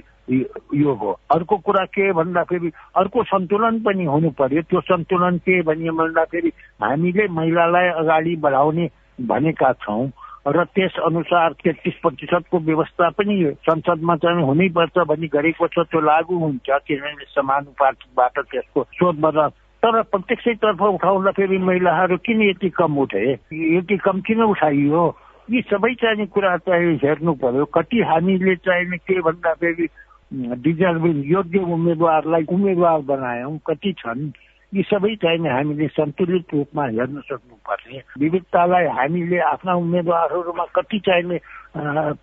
यो हो। अर्को कुरा के भन्दाखेरि अर्को सन्तुलन पनि हुनु पर्यो। त्यो सन्तुलन के भन्ने भन्दाखेरि हामीले महिलालाई अगाडि बढाउने भनेका छौँ। र त्यस अनुसार तेत्तिस प्रतिशतको व्यवस्था पनि संसदमा चाहिँ हुनैपर्छ भन्ने गरेको छ त्यो लागू हुन्छ किनभने समानुपातिकबाट त्यसको सोध बदल तर प्रत्यक्षतर्फ उठाउँदाखेरि महिलाहरू किन यति कम उठे? यति कम किन उठाइयो? यी सबै चाहिने कुरा चाहिँ हेर्नु पर्यो। कति हामीले चाहिने के भन्दाखेरि डिजर्भिङ योग्य उम्मेद्वारलाई उम्मेद्वार बनायौँ कति छन्? यी सबै चाहिने हामीले सन्तुलित रूपमा हेर्न सक्नुपर्ने। विविधतालाई हामीले आफ्ना उम्मेद्वारहरूमा कति चाहिने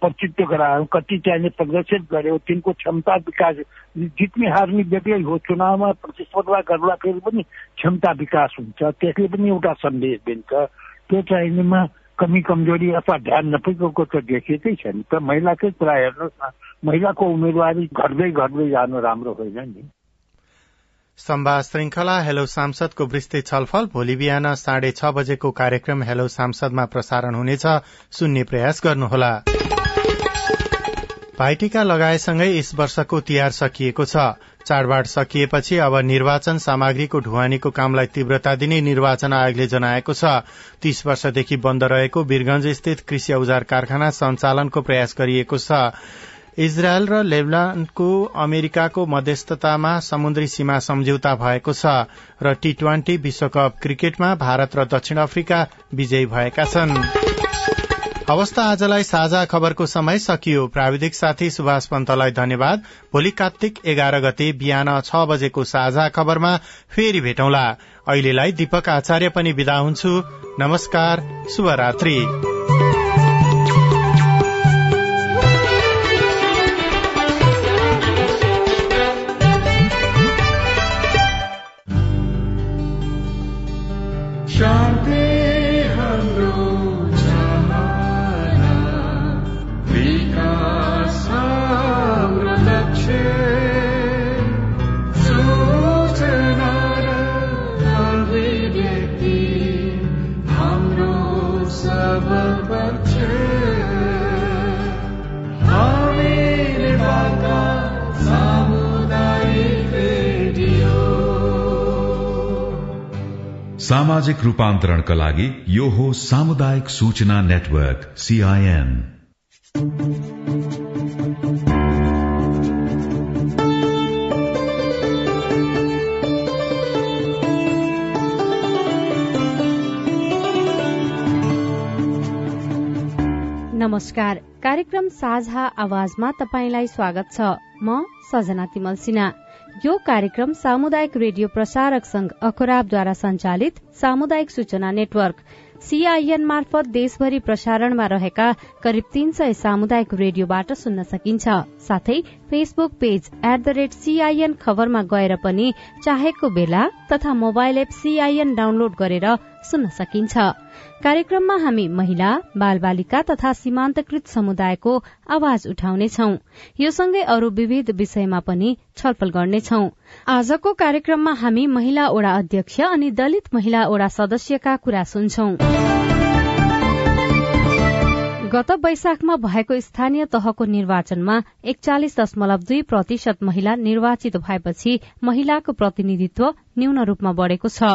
प्रतित्व गरायौँ कति चाहिने प्रदर्शित गर्यो तिनको क्षमता विकास जित्ने हार्ने बेग्लै हो चुनावमा प्रतिस्पर्धा गर्दाखेरि पनि क्षमता विकास हुन्छ। त्यसले पनि एउटा सन्देश दिन्छ। त्यो चाहिनेमा कमी कमजोरी अथवा ध्यान नपुगेको त देखेकै छ नि त। महिलाकै कुरा हेर्नुहोस् न। महिलाको उम्मेदवारी घट्दै घट्दै जानु राम्रो होइन नि। संवाद श्रृंखला हेलो सांसदको विस्तृत छलफल भोलि बिहान साढे छ बजेको कार्यक्रम हेलो सांसदमा प्रसारण हुनेछ। सुन्ने प्रयास गर्नुहोला। भाइटिका लगाएसँगै यस वर्षको तिहार सकिएको छ। चाडबाड सकिएपछि अब निर्वाचन सामग्रीको ढुवानीको कामलाई तीव्रता दिने निर्वाचन आयोगले जनाएको छ। तीस वर्षदेखि बन्द रहेको वीरगंज स्थित कृषि औजार कारखाना सञ्चालनको प्रयास गरिएको छ। इजरायल र लेबनानको अमेरिकाको मध्यस्थतामा समुद्री सीमा सम्झौता भएको छ र टी ट्वेन्टी विश्वकप क्रिकेटमा भारत र दक्षिण अफ्रिका विजयी भएका छन्। अवस्था आजलाई साझा खबरको समय सकियो। प्राविधिक साथी सुभाष पन्तलाई धन्यवाद। भोलि कार्तिक एघार गते बिहान छ बजेको साझा खबरमा फेरि भेटौँला। अहिलेलाई दीपक आचार्य पनि विदा हुन्छु। नमस्कार शुभरात्री। शान्ति हाम्रो सामाजिक रूपान्तरणका लागि यो हो सामुदायिक सूचना नेटवर्क सीआईएन नमस्कार। कार्यक्रम साझा आवाजमा तपाईँलाई स्वागत छ। म सजना तिमल सिन्हा। यो कार्यक्रम सामुदायिक रेडियो प्रसारक संघ अखराबद्वारा संचालित सामुदायिक सूचना नेटवर्क सीआईएन मार्फत देशभरि प्रसारणमा रहेका करिब तीन सय सामुदायिक रेडियोबाट सुन्न सकिन्छ। साथै Facebook page at the rate CIN खबरमा गएर पनि चाहेको बेला तथा मोबाइल एप सीआईएन डाउनलोड गरेर सुन्न सकिन्छ। कार्यक्रममा हामी महिला बाल बालिका तथा सीमान्तकृत समुदायको आवाज उठाउनेछौ। यो सँगै अरू विविध विषयमा पनि छलफल गर्नेछौ। आजको कार्यक्रममा हामी महिला ओडा अध्यक्ष अनि दलित महिला ओडा सदस्यका कुरा सुन्छौं। गत वैशाखमा भएको स्थानीय तहको निर्वाचनमा एकचालिस दशमलव दुई प्रतिशत महिला निर्वाचित भएपछि महिलाको प्रतिनिधित्व न्यून रूपमा बढ़ेको छ।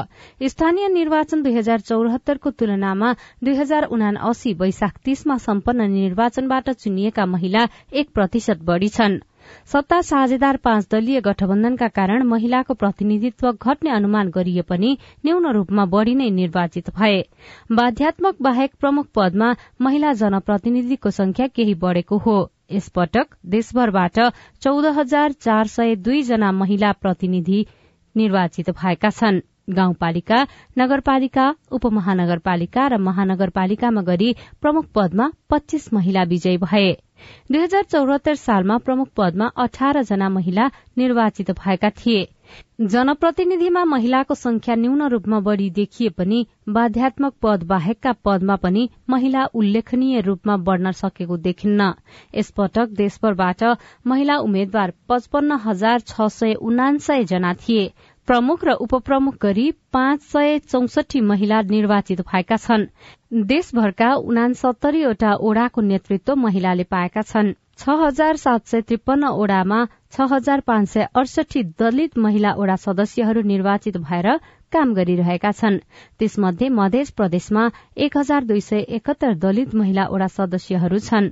स्थानीय निर्वाचन दुई हजार चौरात्तरको तुलनामा दुई हजार उनासी वैशाख तीसमा सम्पन्न निर्वाचनबाट चुनिएका महिला एक प्रतिशत बढ़ी छन्। सत्ता साझेदार पाँच दलीय गठबन्धनका कारण महिलाको प्रतिनिधित्व घट्ने अनुमान गरिए पनि न्यून रूपमा बढ़ी नै निर्वाचित भए। बाध्यात्मक बाहेक प्रमुख पदमा महिला जनप्रतिनिधिको संख्या केही बढ़ेको हो। यसपटक देशभरबाट चौध हजार चार सय दुई जना महिला प्रतिनिधि निर्वाचित भएका छन्। गाउँपालिका नगरपालिका उपमहानगरपालिका र महानगरपालिकामा गरी प्रमुख पदमा पच्चीस महिला विजयी भए। दुई हजार चौरात्तर सालमा प्रमुख पदमा अठार जना महिला निर्वाचित भएका थिए। जनप्रतिनिधिमा महिलाको संख्या न्यून रूपमा बढ़ी देखिए पनि बाध्यात्मक पद बाहेकका पदमा पनि महिला उल्लेखनीय रूपमा बढ़न सकेको देखिन्न। यसपटक देशभरबाट महिला उम्मेद्वार पचपन्न हजार छ सय उनासय जना थिए। प्रमुख र उपप्रमुख गरी पाँच सय चौसठी महिला निर्वाचित भएका छन्। देशभरका उनासत्तरीवटा ओडाको नेतृत्व महिलाले पाएका छन्। छ हजार सात सय त्रिपन्न ओडामा छ हजार पाँच सय अडसठी दलित महिला ओडा सदस्यहरू निर्वाचित भएर काम गरिरहेका छन्। त्यसमध्ये मध्य प्रदेशमा एक हजार दुई सय एकहत्तर दलित महिला ओडा सदस्यहरू छन्।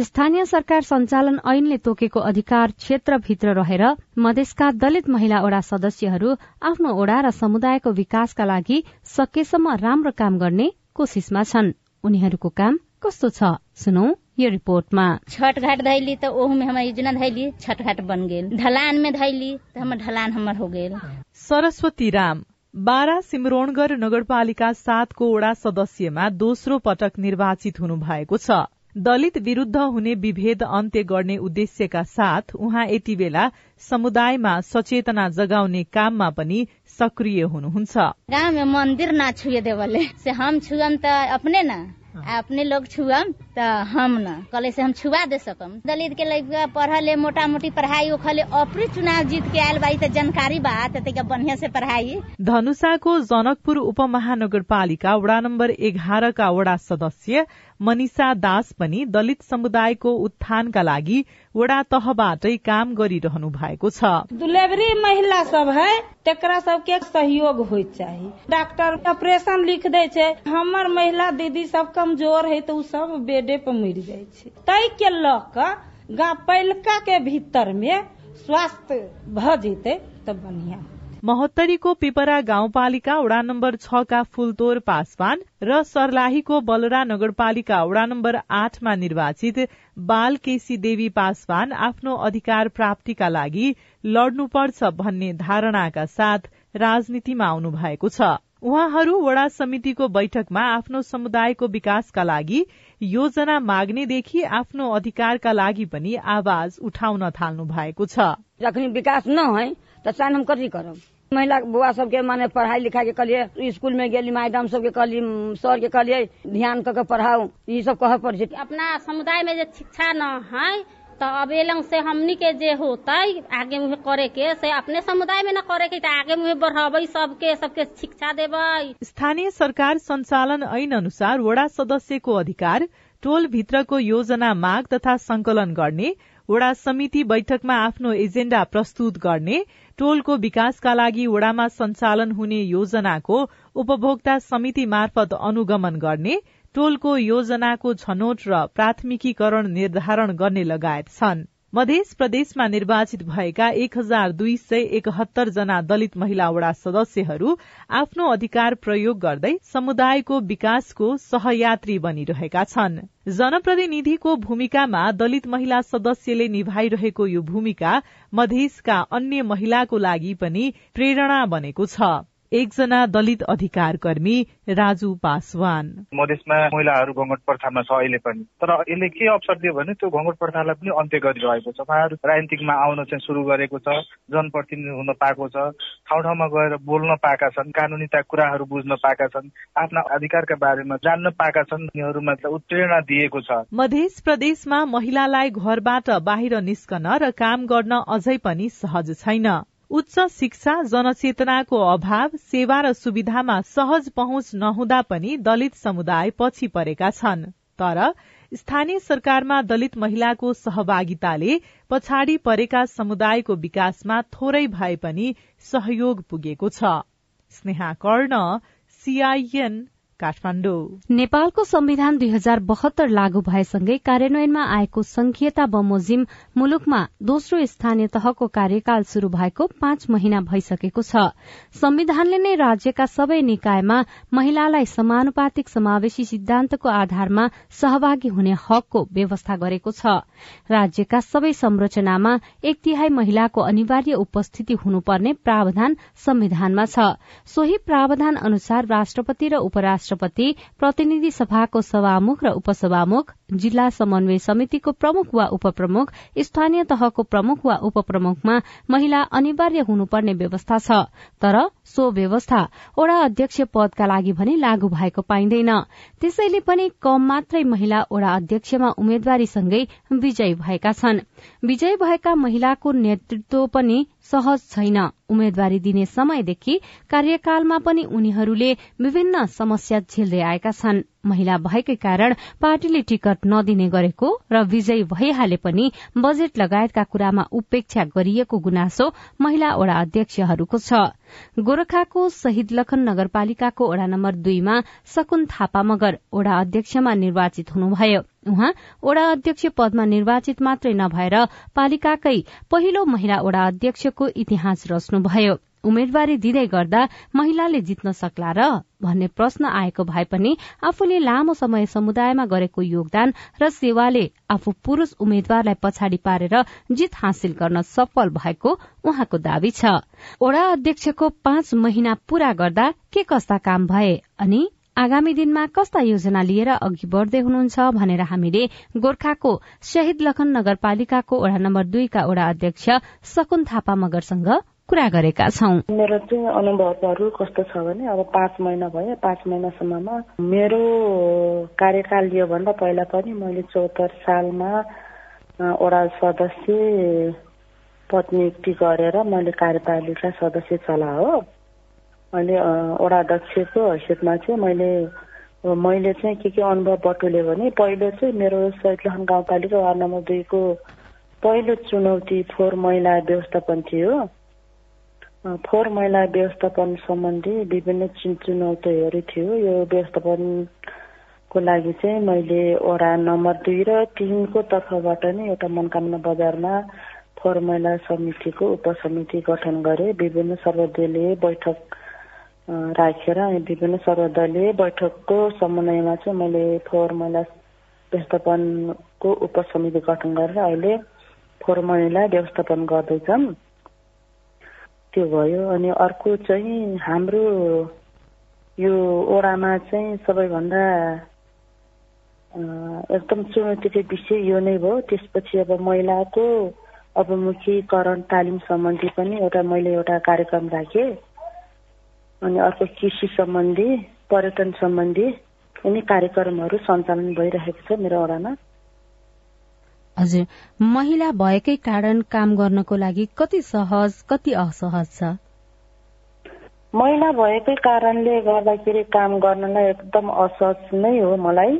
स्थानीय सरकार संचालन ऐनले तोकेको अधिकार क्षेत्रभित्र रहेर मधेसका दलित महिला ओडा सदस्यहरू आफ्नो ओडा र समुदायको विकासका लागि सकेसम्म राम्रो काम गर्ने कोशिशमा छन्। उनीहरूको काम कस्तो छ? सुनौ यो रिपोर्टमा। छठ घाट धैली तो ओहू में हमार योजना धैली छठ घाट बन गेल। ढलान में धैली तो हमर ढलान हमर हो गेल। सरस्वती राम बारा सिमरोणगढ़ नगरपालिका सातको वडा सदस्यमा दोस्रो पटक निर्वाचित हुनु भएको छ। दलित विरूद्ध हुने विभेद अन्त्य गर्ने उद्देश्यका साथ उहाँ यति बेला समुदायमा सचेतना जगाउने काममा पनि सक्रिय हुनुहुन्छ। गाँव में मंदिर ना छुए देवले। से हम अपने ना? अपने लोग छुअम त हम न। कले से हम छुआ दे सकम। दलित के लड़का पढ़ले मोटा मोटी पढ़ाई ओखले अपने चुनाव जीत के आयल बाई त जानकारी बा त बढ़िया से पढ़ाई। धनुषाको जनकपुर उपमहानगरपालिका वडा नम्बर एघारका वडा सदस्य मनिषा दास पनि दलित समुदायको उत्थानका लागि वडा तहबाटै काम गरिरहनु भएको छ। दुलेबरी महिला सब है तेकरा सबके सहयोग होय चाही। डॉक्टर ऑपरेशन लिख दे हमर महिला दीदी सब कमजोर है तो उ सब बेडे पे मर जाय छै। तै के ल क गा पहिलका के भीतर में स्वास्थ्य भ जेते तो बढ़िया महोत्तरीको पिपरा गाउँपालिका वडा नम्बर छका फूलतोर पासवान र सर्लाहीको बलरा नगरपालिका वडा नम्बर आठमा निर्वाचित बाल केसी देवी पासवान आफ्नो अधिकार प्राप्तिका लागि लड्नुपर्छ भन्ने धारणाका साथ राजनीतिमा आउनु भएको छ। उहाँहरू वडा समितिको बैठकमा आफ्नो समुदायको विकासका लागि योजना माग्नेदेखि आफ्नो अधिकारका लागि पनि आवाज उठाउन थाल्नु भएको छ। जखनी विकास है तो चाहे हम कथी करब महिला बुआ सबके माने पढ़ाई लिखाई के कहलिए स्कूल में गेली मैडम सबके कहली सर के कहलिए ध्यान करके पढ़ाऊ ये सब कह पड़ अपना समुदाय में जो शिक्षा न है तो अब एलंग से हमनी के जे होता आगे मुहे करे के से अपने समुदाय में न करे के आगे मुहे बढ़ावे सबके सबके शिक्षा देवे स्थानीय सरकार संचालन ऐन अनुसार वडा सदस्यको अधिकार टोल भित्रको योजना माग तथा संकलन गर्ने वडा समिति बैठकमा आफ्नो एजेण्डा प्रस्तुत गर्ने टोलको विकासका लागि वडामा सञ्चालन हुने योजनाको उपभोक्ता समिति मार्फत अनुगमन गर्ने टोलको योजनाको छनौट र प्राथमिकीकरण निर्धारण गर्ने लगायत छन्। मध्य प्रदेशमा निर्वाचित भएका एक हजार दुई सय एकहत्तर जना दलित महिला वडा सदस्यहरू आफ्नो अधिकार प्रयोग गर्दै समुदायको विकासको सहयात्री बनिरहेका छन्। जनप्रतिनिधिको भूमिकामा दलित महिला सदस्यले निभाइरहेको यो भूमिका मधेसका अन्य महिलाको लागि पनि प्रेरणा बनेको छ। एकजना दलित अधिकार कर्मी राजु पासवान। मधेसमा महिलाहरू घोङ्गट प्रथामा छ अहिले पनि। तर यसले के अवसर दियो भने त्यो घोङ्गट प्रथालाई पनि अन्त्य गरिरहेको छ। उहाँहरू राजनीतिकमा आउन चाहिँ सुरु गरेको छ जनप्रतिनिधि हुन पाएको छ ठाउँ ठाउँमा गएर बोल्न पाएका छन् कानुनीता कुराहरू बुझ्न पाएका छन् आफ्ना अधिकारका बारेमा जान्न पाएका छन् उनीहरूमा उत्प्रेरणा दिएको छ। मध्य प्रदेशमा महिलालाई घरबाट बाहिर निस्कन र काम गर्न अझै पनि सहज छैन। उच्च शिक्षा जनचेतनाको अभाव सेवा र सुविधामा सहज पहुँच नहुँदा पनि दलित समुदाय पछि परेका छन्। तर स्थानीय सरकारमा दलित महिलाको सहभागिताले पछाडि परेका समुदायको विकासमा थोरै भए पनि सहयोग पुगेको छ। स्नेहा कर्ण सीआईएन काठमाडौँ। नेपालको संविधान दुई हजार बहत्तर लागू भएसँगै कार्यान्वयनमा आएको संघीयता बमोजिम मुलुकमा दोस्रो स्थानीय तहको कार्यकाल शुरू भएको पाँच महिना भइसकेको छ। संविधानले नै राज्यका सबै निकायमा महिलालाई समानुपातिक समावेशी सिद्धान्तको आधारमा सहभागी हुने हकको व्यवस्था गरेको छ। राज्यका सबै संरचनामा एक तिहाई महिलाको अनिवार्य उपस्थिति हुनुपर्ने प्रावधान संविधानमा छ। सोही प्रावधान अनुसार राष्ट्रपति र उपराष्ट्र राष्ट्रपति प्रतिनिधि सभाको सभामुख र उपसभामुख जिल्ला समन्वय समितिको प्रमुख वा उपप्रमुख स्थानीय तहको प्रमुख वा उपप्रमुखमा महिला अनिवार्य हुनुपर्ने व्यवस्था छ। तर सो व्यवस्था ओडा अध्यक्ष पदका लागि भने लागू भएको पाइँदैन। त्यसैले पनि कम मात्रै महिला ओडा अध्यक्षमा उम्मेद्वारीसँगै विजयी भएका छन्। विजयी भएका महिलाको नेतृत्व पनि सहज छैन। उम्मेद्वारी दिने समयदेखि कार्यकालमा पनि उनीहरूले विभिन्न समस्या झेल्दै आएका छन्। महिला भएकै कारण पार्टीले टिकट नदिने गरेको र विजयी भइहाले पनि बजेट लगायतका कुरामा उपेक्षा गरिएको गुनासो महिला वडा अध्यक्षहरूको छ। गोरखाको शहीद लखन नगरपालिकाको वडा नम्बर दुईमा सकुन थापा मगर वडा अध्यक्षमा निर्वाचित हुनुभयो। उहाँ वडा अध्यक्ष पदमा निर्वाचित मात्रै नभएर पालिकाकै पहिलो महिला वडा अध्यक्षको इतिहास रच्नुभयो। उम्मेद्वारी दिँदै गर्दा महिलाले जित्न सक्ला र भन्ने प्रश्न आएको भए पनि आफूले लामो समय समुदायमा गरेको योगदान र सेवाले आफू पुरूष उम्मेद्वारलाई पछाडि पारेर जित हासिल गर्न सफल भएको उहाँको दावी छ। ओडा अध्यक्षको पाँच महिना पूरा गर्दा के कस्ता काम भए अनि आगामी दिनमा कस्ता योजना लिएर अघि बढ़दै हुनुहुन्छ भनेर हामीले गोर्खाको शहीद लखन नगरपालिकाको ओडा नम्बर दुईका ओडा अध्यक्ष सकुन थापा मगरसँग कुरा गरेका छौं। मेरो चाहिँ अनुभवहरू कस्तो छ भने अब पाँच महिना भयो पाँच महिनासम्ममा मेरो कार्यकाल योभन्दा पहिला पनि मैले चौहत्तर सालमा वडा सदस्य पद नियुक्ति गरेर मैले कार्यपालिका सदस्य चला हो। अहिले अध्यक्षको हैसियतमा चाहिँ मैले मैले चाहिँ के के अनुभव बटुले भने पहिलो चाहिँ मेरो सैतलहन गाउँपालिका वार्ड नम्बर दुईको पहिलो चुनौती फोहोर मैला व्यवस्थापन थियो। फोहोर मैला व्यवस्थापन सम्बन्धी विभिन्न चुनौतीहरू थियो। यो व्यवस्थापनको लागि चाहिँ मैले वडा नम्बर दुई र तिनको तर्फबाट नै एउटा मनकामना बजारमा फोहोर मैला समितिको उपसमिति गठन गरे। विभिन्न सर्वदलीय बैठक राखेर अनि विभिन्न सर्वदलीय बैठकको समन्वयमा चाहिँ मैले फोहोर मैला व्यवस्थापनको उपसमिति गठन गरेर अहिले फोहोर मैला व्यवस्थापन गर्दैछन्। त्यो भयो अनि अर्को चाहिँ हाम्रो यो ओडामा चाहिँ सबैभन्दा एकदम चुनौतीको विषय यो नै भयो त्यसपछि अब महिलाको अभिमुखीकरण तालिम सम्बन्धी पनि एउटा मैले एउटा कार्यक्रम राखेँ। अनि अर्को कृषि सम्बन्धी पर्यटन सम्बन्धी यिनी कार्यक्रमहरू सञ्चालन भइरहेको छ मेरो ओडामा। हजुर महिला भएकै कारण काम गर्नको लागि कति सहज कति असहज छ? महिला भएकै कारणले गर्दाखेरि काम गर्नलाई एकदम असहज नै हो मलाई।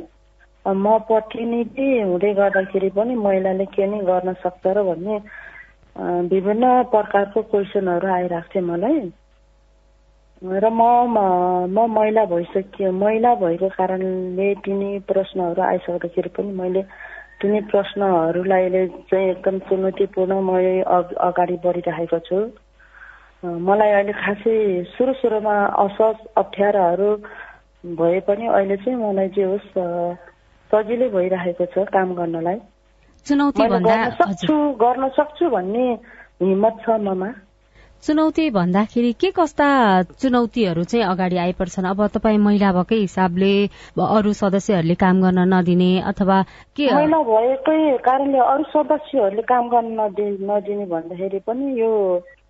म प्रतिनिधि हुँदै गर्दाखेरि पनि महिलाले के नै गर्न सक्छ र भन्ने विभिन्न प्रकारको क्वेसनहरू आइरहेको थियो मलाई। र म- म महिला भइसक्यो महिला भएको कारणले तिनी प्रश्नहरू आइसक्दाखेरि पनि मैले तिनी प्रश्नहरूलाई चाहिँ एकदम चुनौतीपूर्ण म अग- अगाडि बढिरहेको छु। मलाई अहिले खासै सुरु सुरुमा असहज अप्ठ्याराहरू भए पनि अहिले चाहिँ मलाई जे होस् सजिलै भइरहेको छ काम गर्नलाई। चुनौती गर्न सक्छु गर्न सक्छु भन्ने हिम्मत छ ममा। चुनौती भन्दाखेरि के कस्ता चुनौतीहरू चाहिँ अगाडि आइपर्छन्? अब तपाईँ महिला भएकै हिसाबले अरू सदस्यहरूले काम गर्न नदिने अथवा के? महिला भएकै कारणले अरू सदस्यहरूले काम गर्न नदि नदिने भन्दाखेरि पनि यो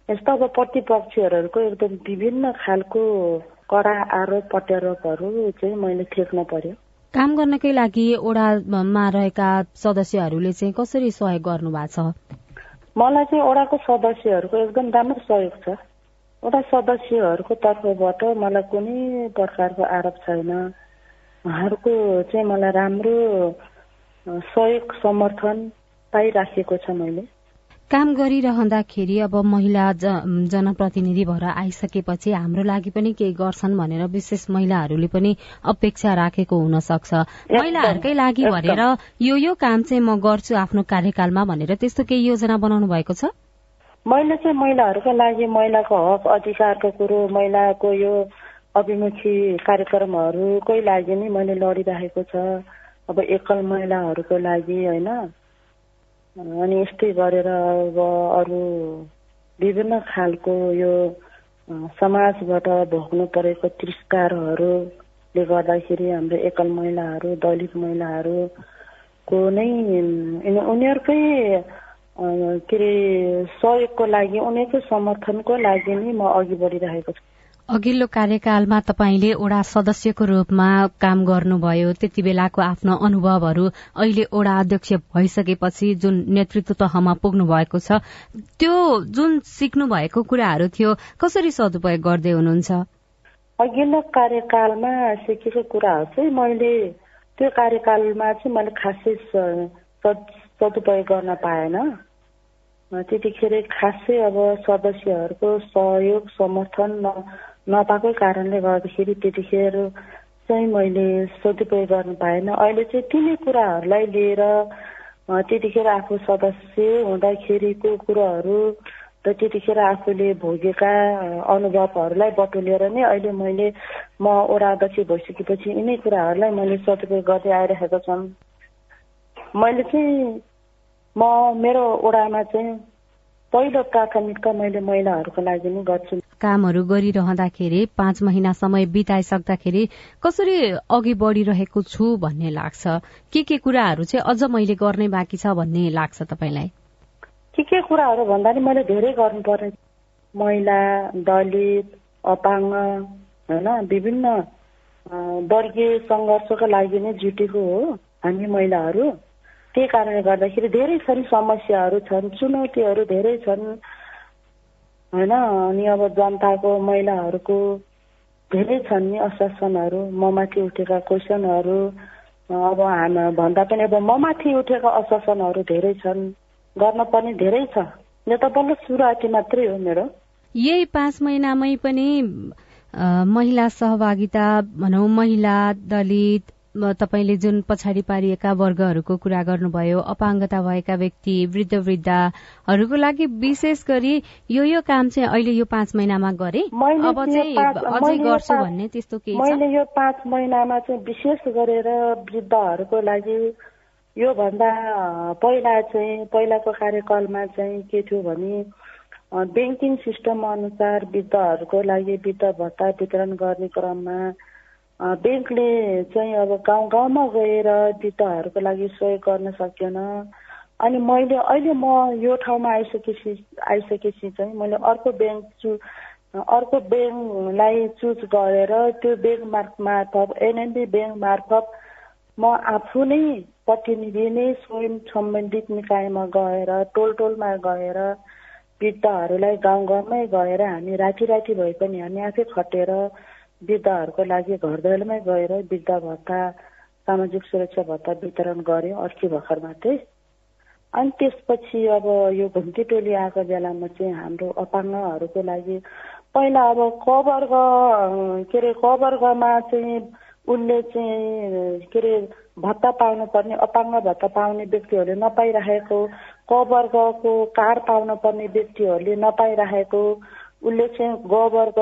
यस्ता अब प्रतिपक्षहरूको एकदम विभिन्न खालको कडा आरोप प्रत्यारोपहरू चाहिँ मैले थेक्न पर्यो। काम गर्नकै लागि ओडामा रहेका सदस्यहरूले चाहिँ कसरी सहयोग गर्नु भएको छ? मलाई चाहिँ ओडाको सदस्यहरूको एकदम राम्रो सहयोग छ। ओडा सदस्यहरूको तर्फबाट मलाई कुनै प्रकारको आरोप छैन। उहाँहरूको चाहिँ मलाई राम्रो सहयोग समर्थन पाइराखेको छ मैले। काम गरिरहँदाखेरि अब महिला जनप्रतिनिधि भएर आइसकेपछि हाम्रो लागि पनि केही गर्छन् भनेर विशेष महिलाहरूले पनि अपेक्षा राखेको हुन सक्छ महिलाहरूकै लागि। भनेर यो यो काम चाहिँ म गर्छु आफ्नो कार्यकालमा भनेर त्यस्तो केही योजना बनाउनु भएको छ? मैले चाहिँ महिलाहरूको लागि महिलाको हक अधिकारको कुरो महिलाको यो अभिमुखी कार्यक्रमहरूकै लागि नै मैले लडिरहेको छ। अब एकल महिलाहरूको लागि होइन। अनि यस्तै गरेर अब अरू विभिन्न खालको यो समाजबाट भोग्नु परेको तिरस्कारहरूले गर्दाखेरि हाम्रो एकल महिलाहरू दलित महिलाहरूको नै उनी- उनीहरूकै के अरे सहयोगको लागि उनीहरूकै समर्थनको लागि नै म अघि बढिरहेको छु। अघिल्लो कार्यकालमा तपाईँले ओडा सदस्यको रूपमा काम गर्नुभयो त्यति बेलाको आफ्नो अनुभवहरू अहिले ओडा अध्यक्ष भइसकेपछि जुन नेतृत्व तहमा पुग्नु भएको छ त्यो जुन सिक्नु भएको कुराहरू थियो कसरी सदुपयोग गर्दै हुनुहुन्छ? अघिल्लो कार्यकालमा सिकेको कुराहरू चाहिँ मैले त्यो कार्यकालमा चाहिँ मैले खासै सदुपयोग गर्न पाएन। त्यतिखेर खासै अब सदस्यहरूको सहयोग समर्थन नपाएको कारणले गर्दाखेरि त्यतिखेर चाहिँ मैले सदुपयोग गर्न पाएन। अहिले चाहिँ तिनै कुराहरूलाई लिएर त्यतिखेर आफू सदस्य हुँदाखेरिको कुराहरू र त्यतिखेर आफूले भोगेका अनुभवहरूलाई बटुलेर नै अहिले मैले म ओडा अध्यक्ष भइसकेपछि यिनै कुराहरूलाई मैले सदुपयोग गर्दै आइरहेको छन्। मैले चाहिँ म मेरो ओडामा चाहिँ पहिलो प्राथमिकता मैले महिलाहरूको लागि नै गर्छु। कामहरू गरिरहँदाखेरि पाँच महिना समय बिताइसक्दाखेरि कसरी अघि बढ़िरहेको छु भन्ने लाग्छ। के के कुराहरू चाहिँ अझ मैले गर्नै बाँकी छ भन्ने लाग्छ तपाईँलाई? के के कुराहरू भन्दा नि मैले धेरै गर्नुपर्ने। महिला दलित अपाङ्ग होइन विभिन्न वर्गीय सङ्घर्षको लागि नै जुटेको हो हामी महिलाहरू। त्यही कारणले गर्दाखेरि धेरै छन् समस्याहरू छन् चुनौतीहरू धेरै छन्। होइन? अनि अब जनताको महिलाहरूको धेरै छन् नि अशासनहरू ममाथि उठेका क्वेसनहरू। अब हाम भन्दा पनि अब ममाथि उठेका अशासनहरू धेरै छन्। गर्न पनि धेरै छ। यो त बल्ल सुरुवाती मात्रै हो मेरो। यही पाँच महिनामै पनि महिला सहभागिता भनौँ महिला दलित तपाईँले जुन पछाडि पारिएका वर्गहरूको कुरा गर्नुभयो अपाङ्गता भएका व्यक्ति वृद्ध वृद्धाहरूको लागि विशेष गरी यो यो काम चाहिँ अहिले यो पाँच महिनामा गरे। अब चाहिँ अझै गर्छु भन्ने त्यस्तो केही मैले यो पाँच महिनामा चाहिँ विशेष गरेर वृद्धहरूको लागि योभन्दा पहिला चाहिँ पहिलाको कार्यकालमा चाहिँ के थियो भने ब्याङ्किङ सिस्टम अनुसार वृद्धहरूको लागि वृद्ध भत्ता वितरण गर्ने क्रममा ब्याङ्कले चाहिँ अब गाउँ गाउँमा गएर वृद्धहरूको लागि सहयोग गर्न सकेन अनि मैले अहिले म यो ठाउँमा आइसकेपछि आइसकेपछि चाहिँ मैले अर्को ब्याङ्क चु अर्को ब्याङ्कलाई चुज गरेर त्यो ब्याङ्क मार्फ मार्फत एनएनबी ब्याङ्क मार्फत म आफू नै प्रतिनिधि नै स्वयं सम्बन्धित निकायमा गएर टोल टोलमा गएर वृद्धहरूलाई गाउँ गाउँमै गएर हामी राति राति भए पनि हामी आफै खटेर वृद्धहरूको लागि घर दैलोमै गएर वृद्ध भत्ता सामाजिक सुरक्षा भत्ता वितरण गर्यो अस्ति भर्खर मात्रै अनि त्यसपछि अब यो घुम्ती टोली आएको बेलामा चाहिँ हाम्रो अपाङ्गहरूको लागि पहिला अब क वर्ग के अरे क वर्गमा चाहिँ उनले चाहिँ के अरे भत्ता पाउनुपर्ने अपाङ्ग भत्ता पाउने व्यक्तिहरूले नपाइराखेको क वर्गको कार्ड पाउनु पर्ने व्यक्तिहरूले नपाइराखेको उसले चाहिँ ग वर्ग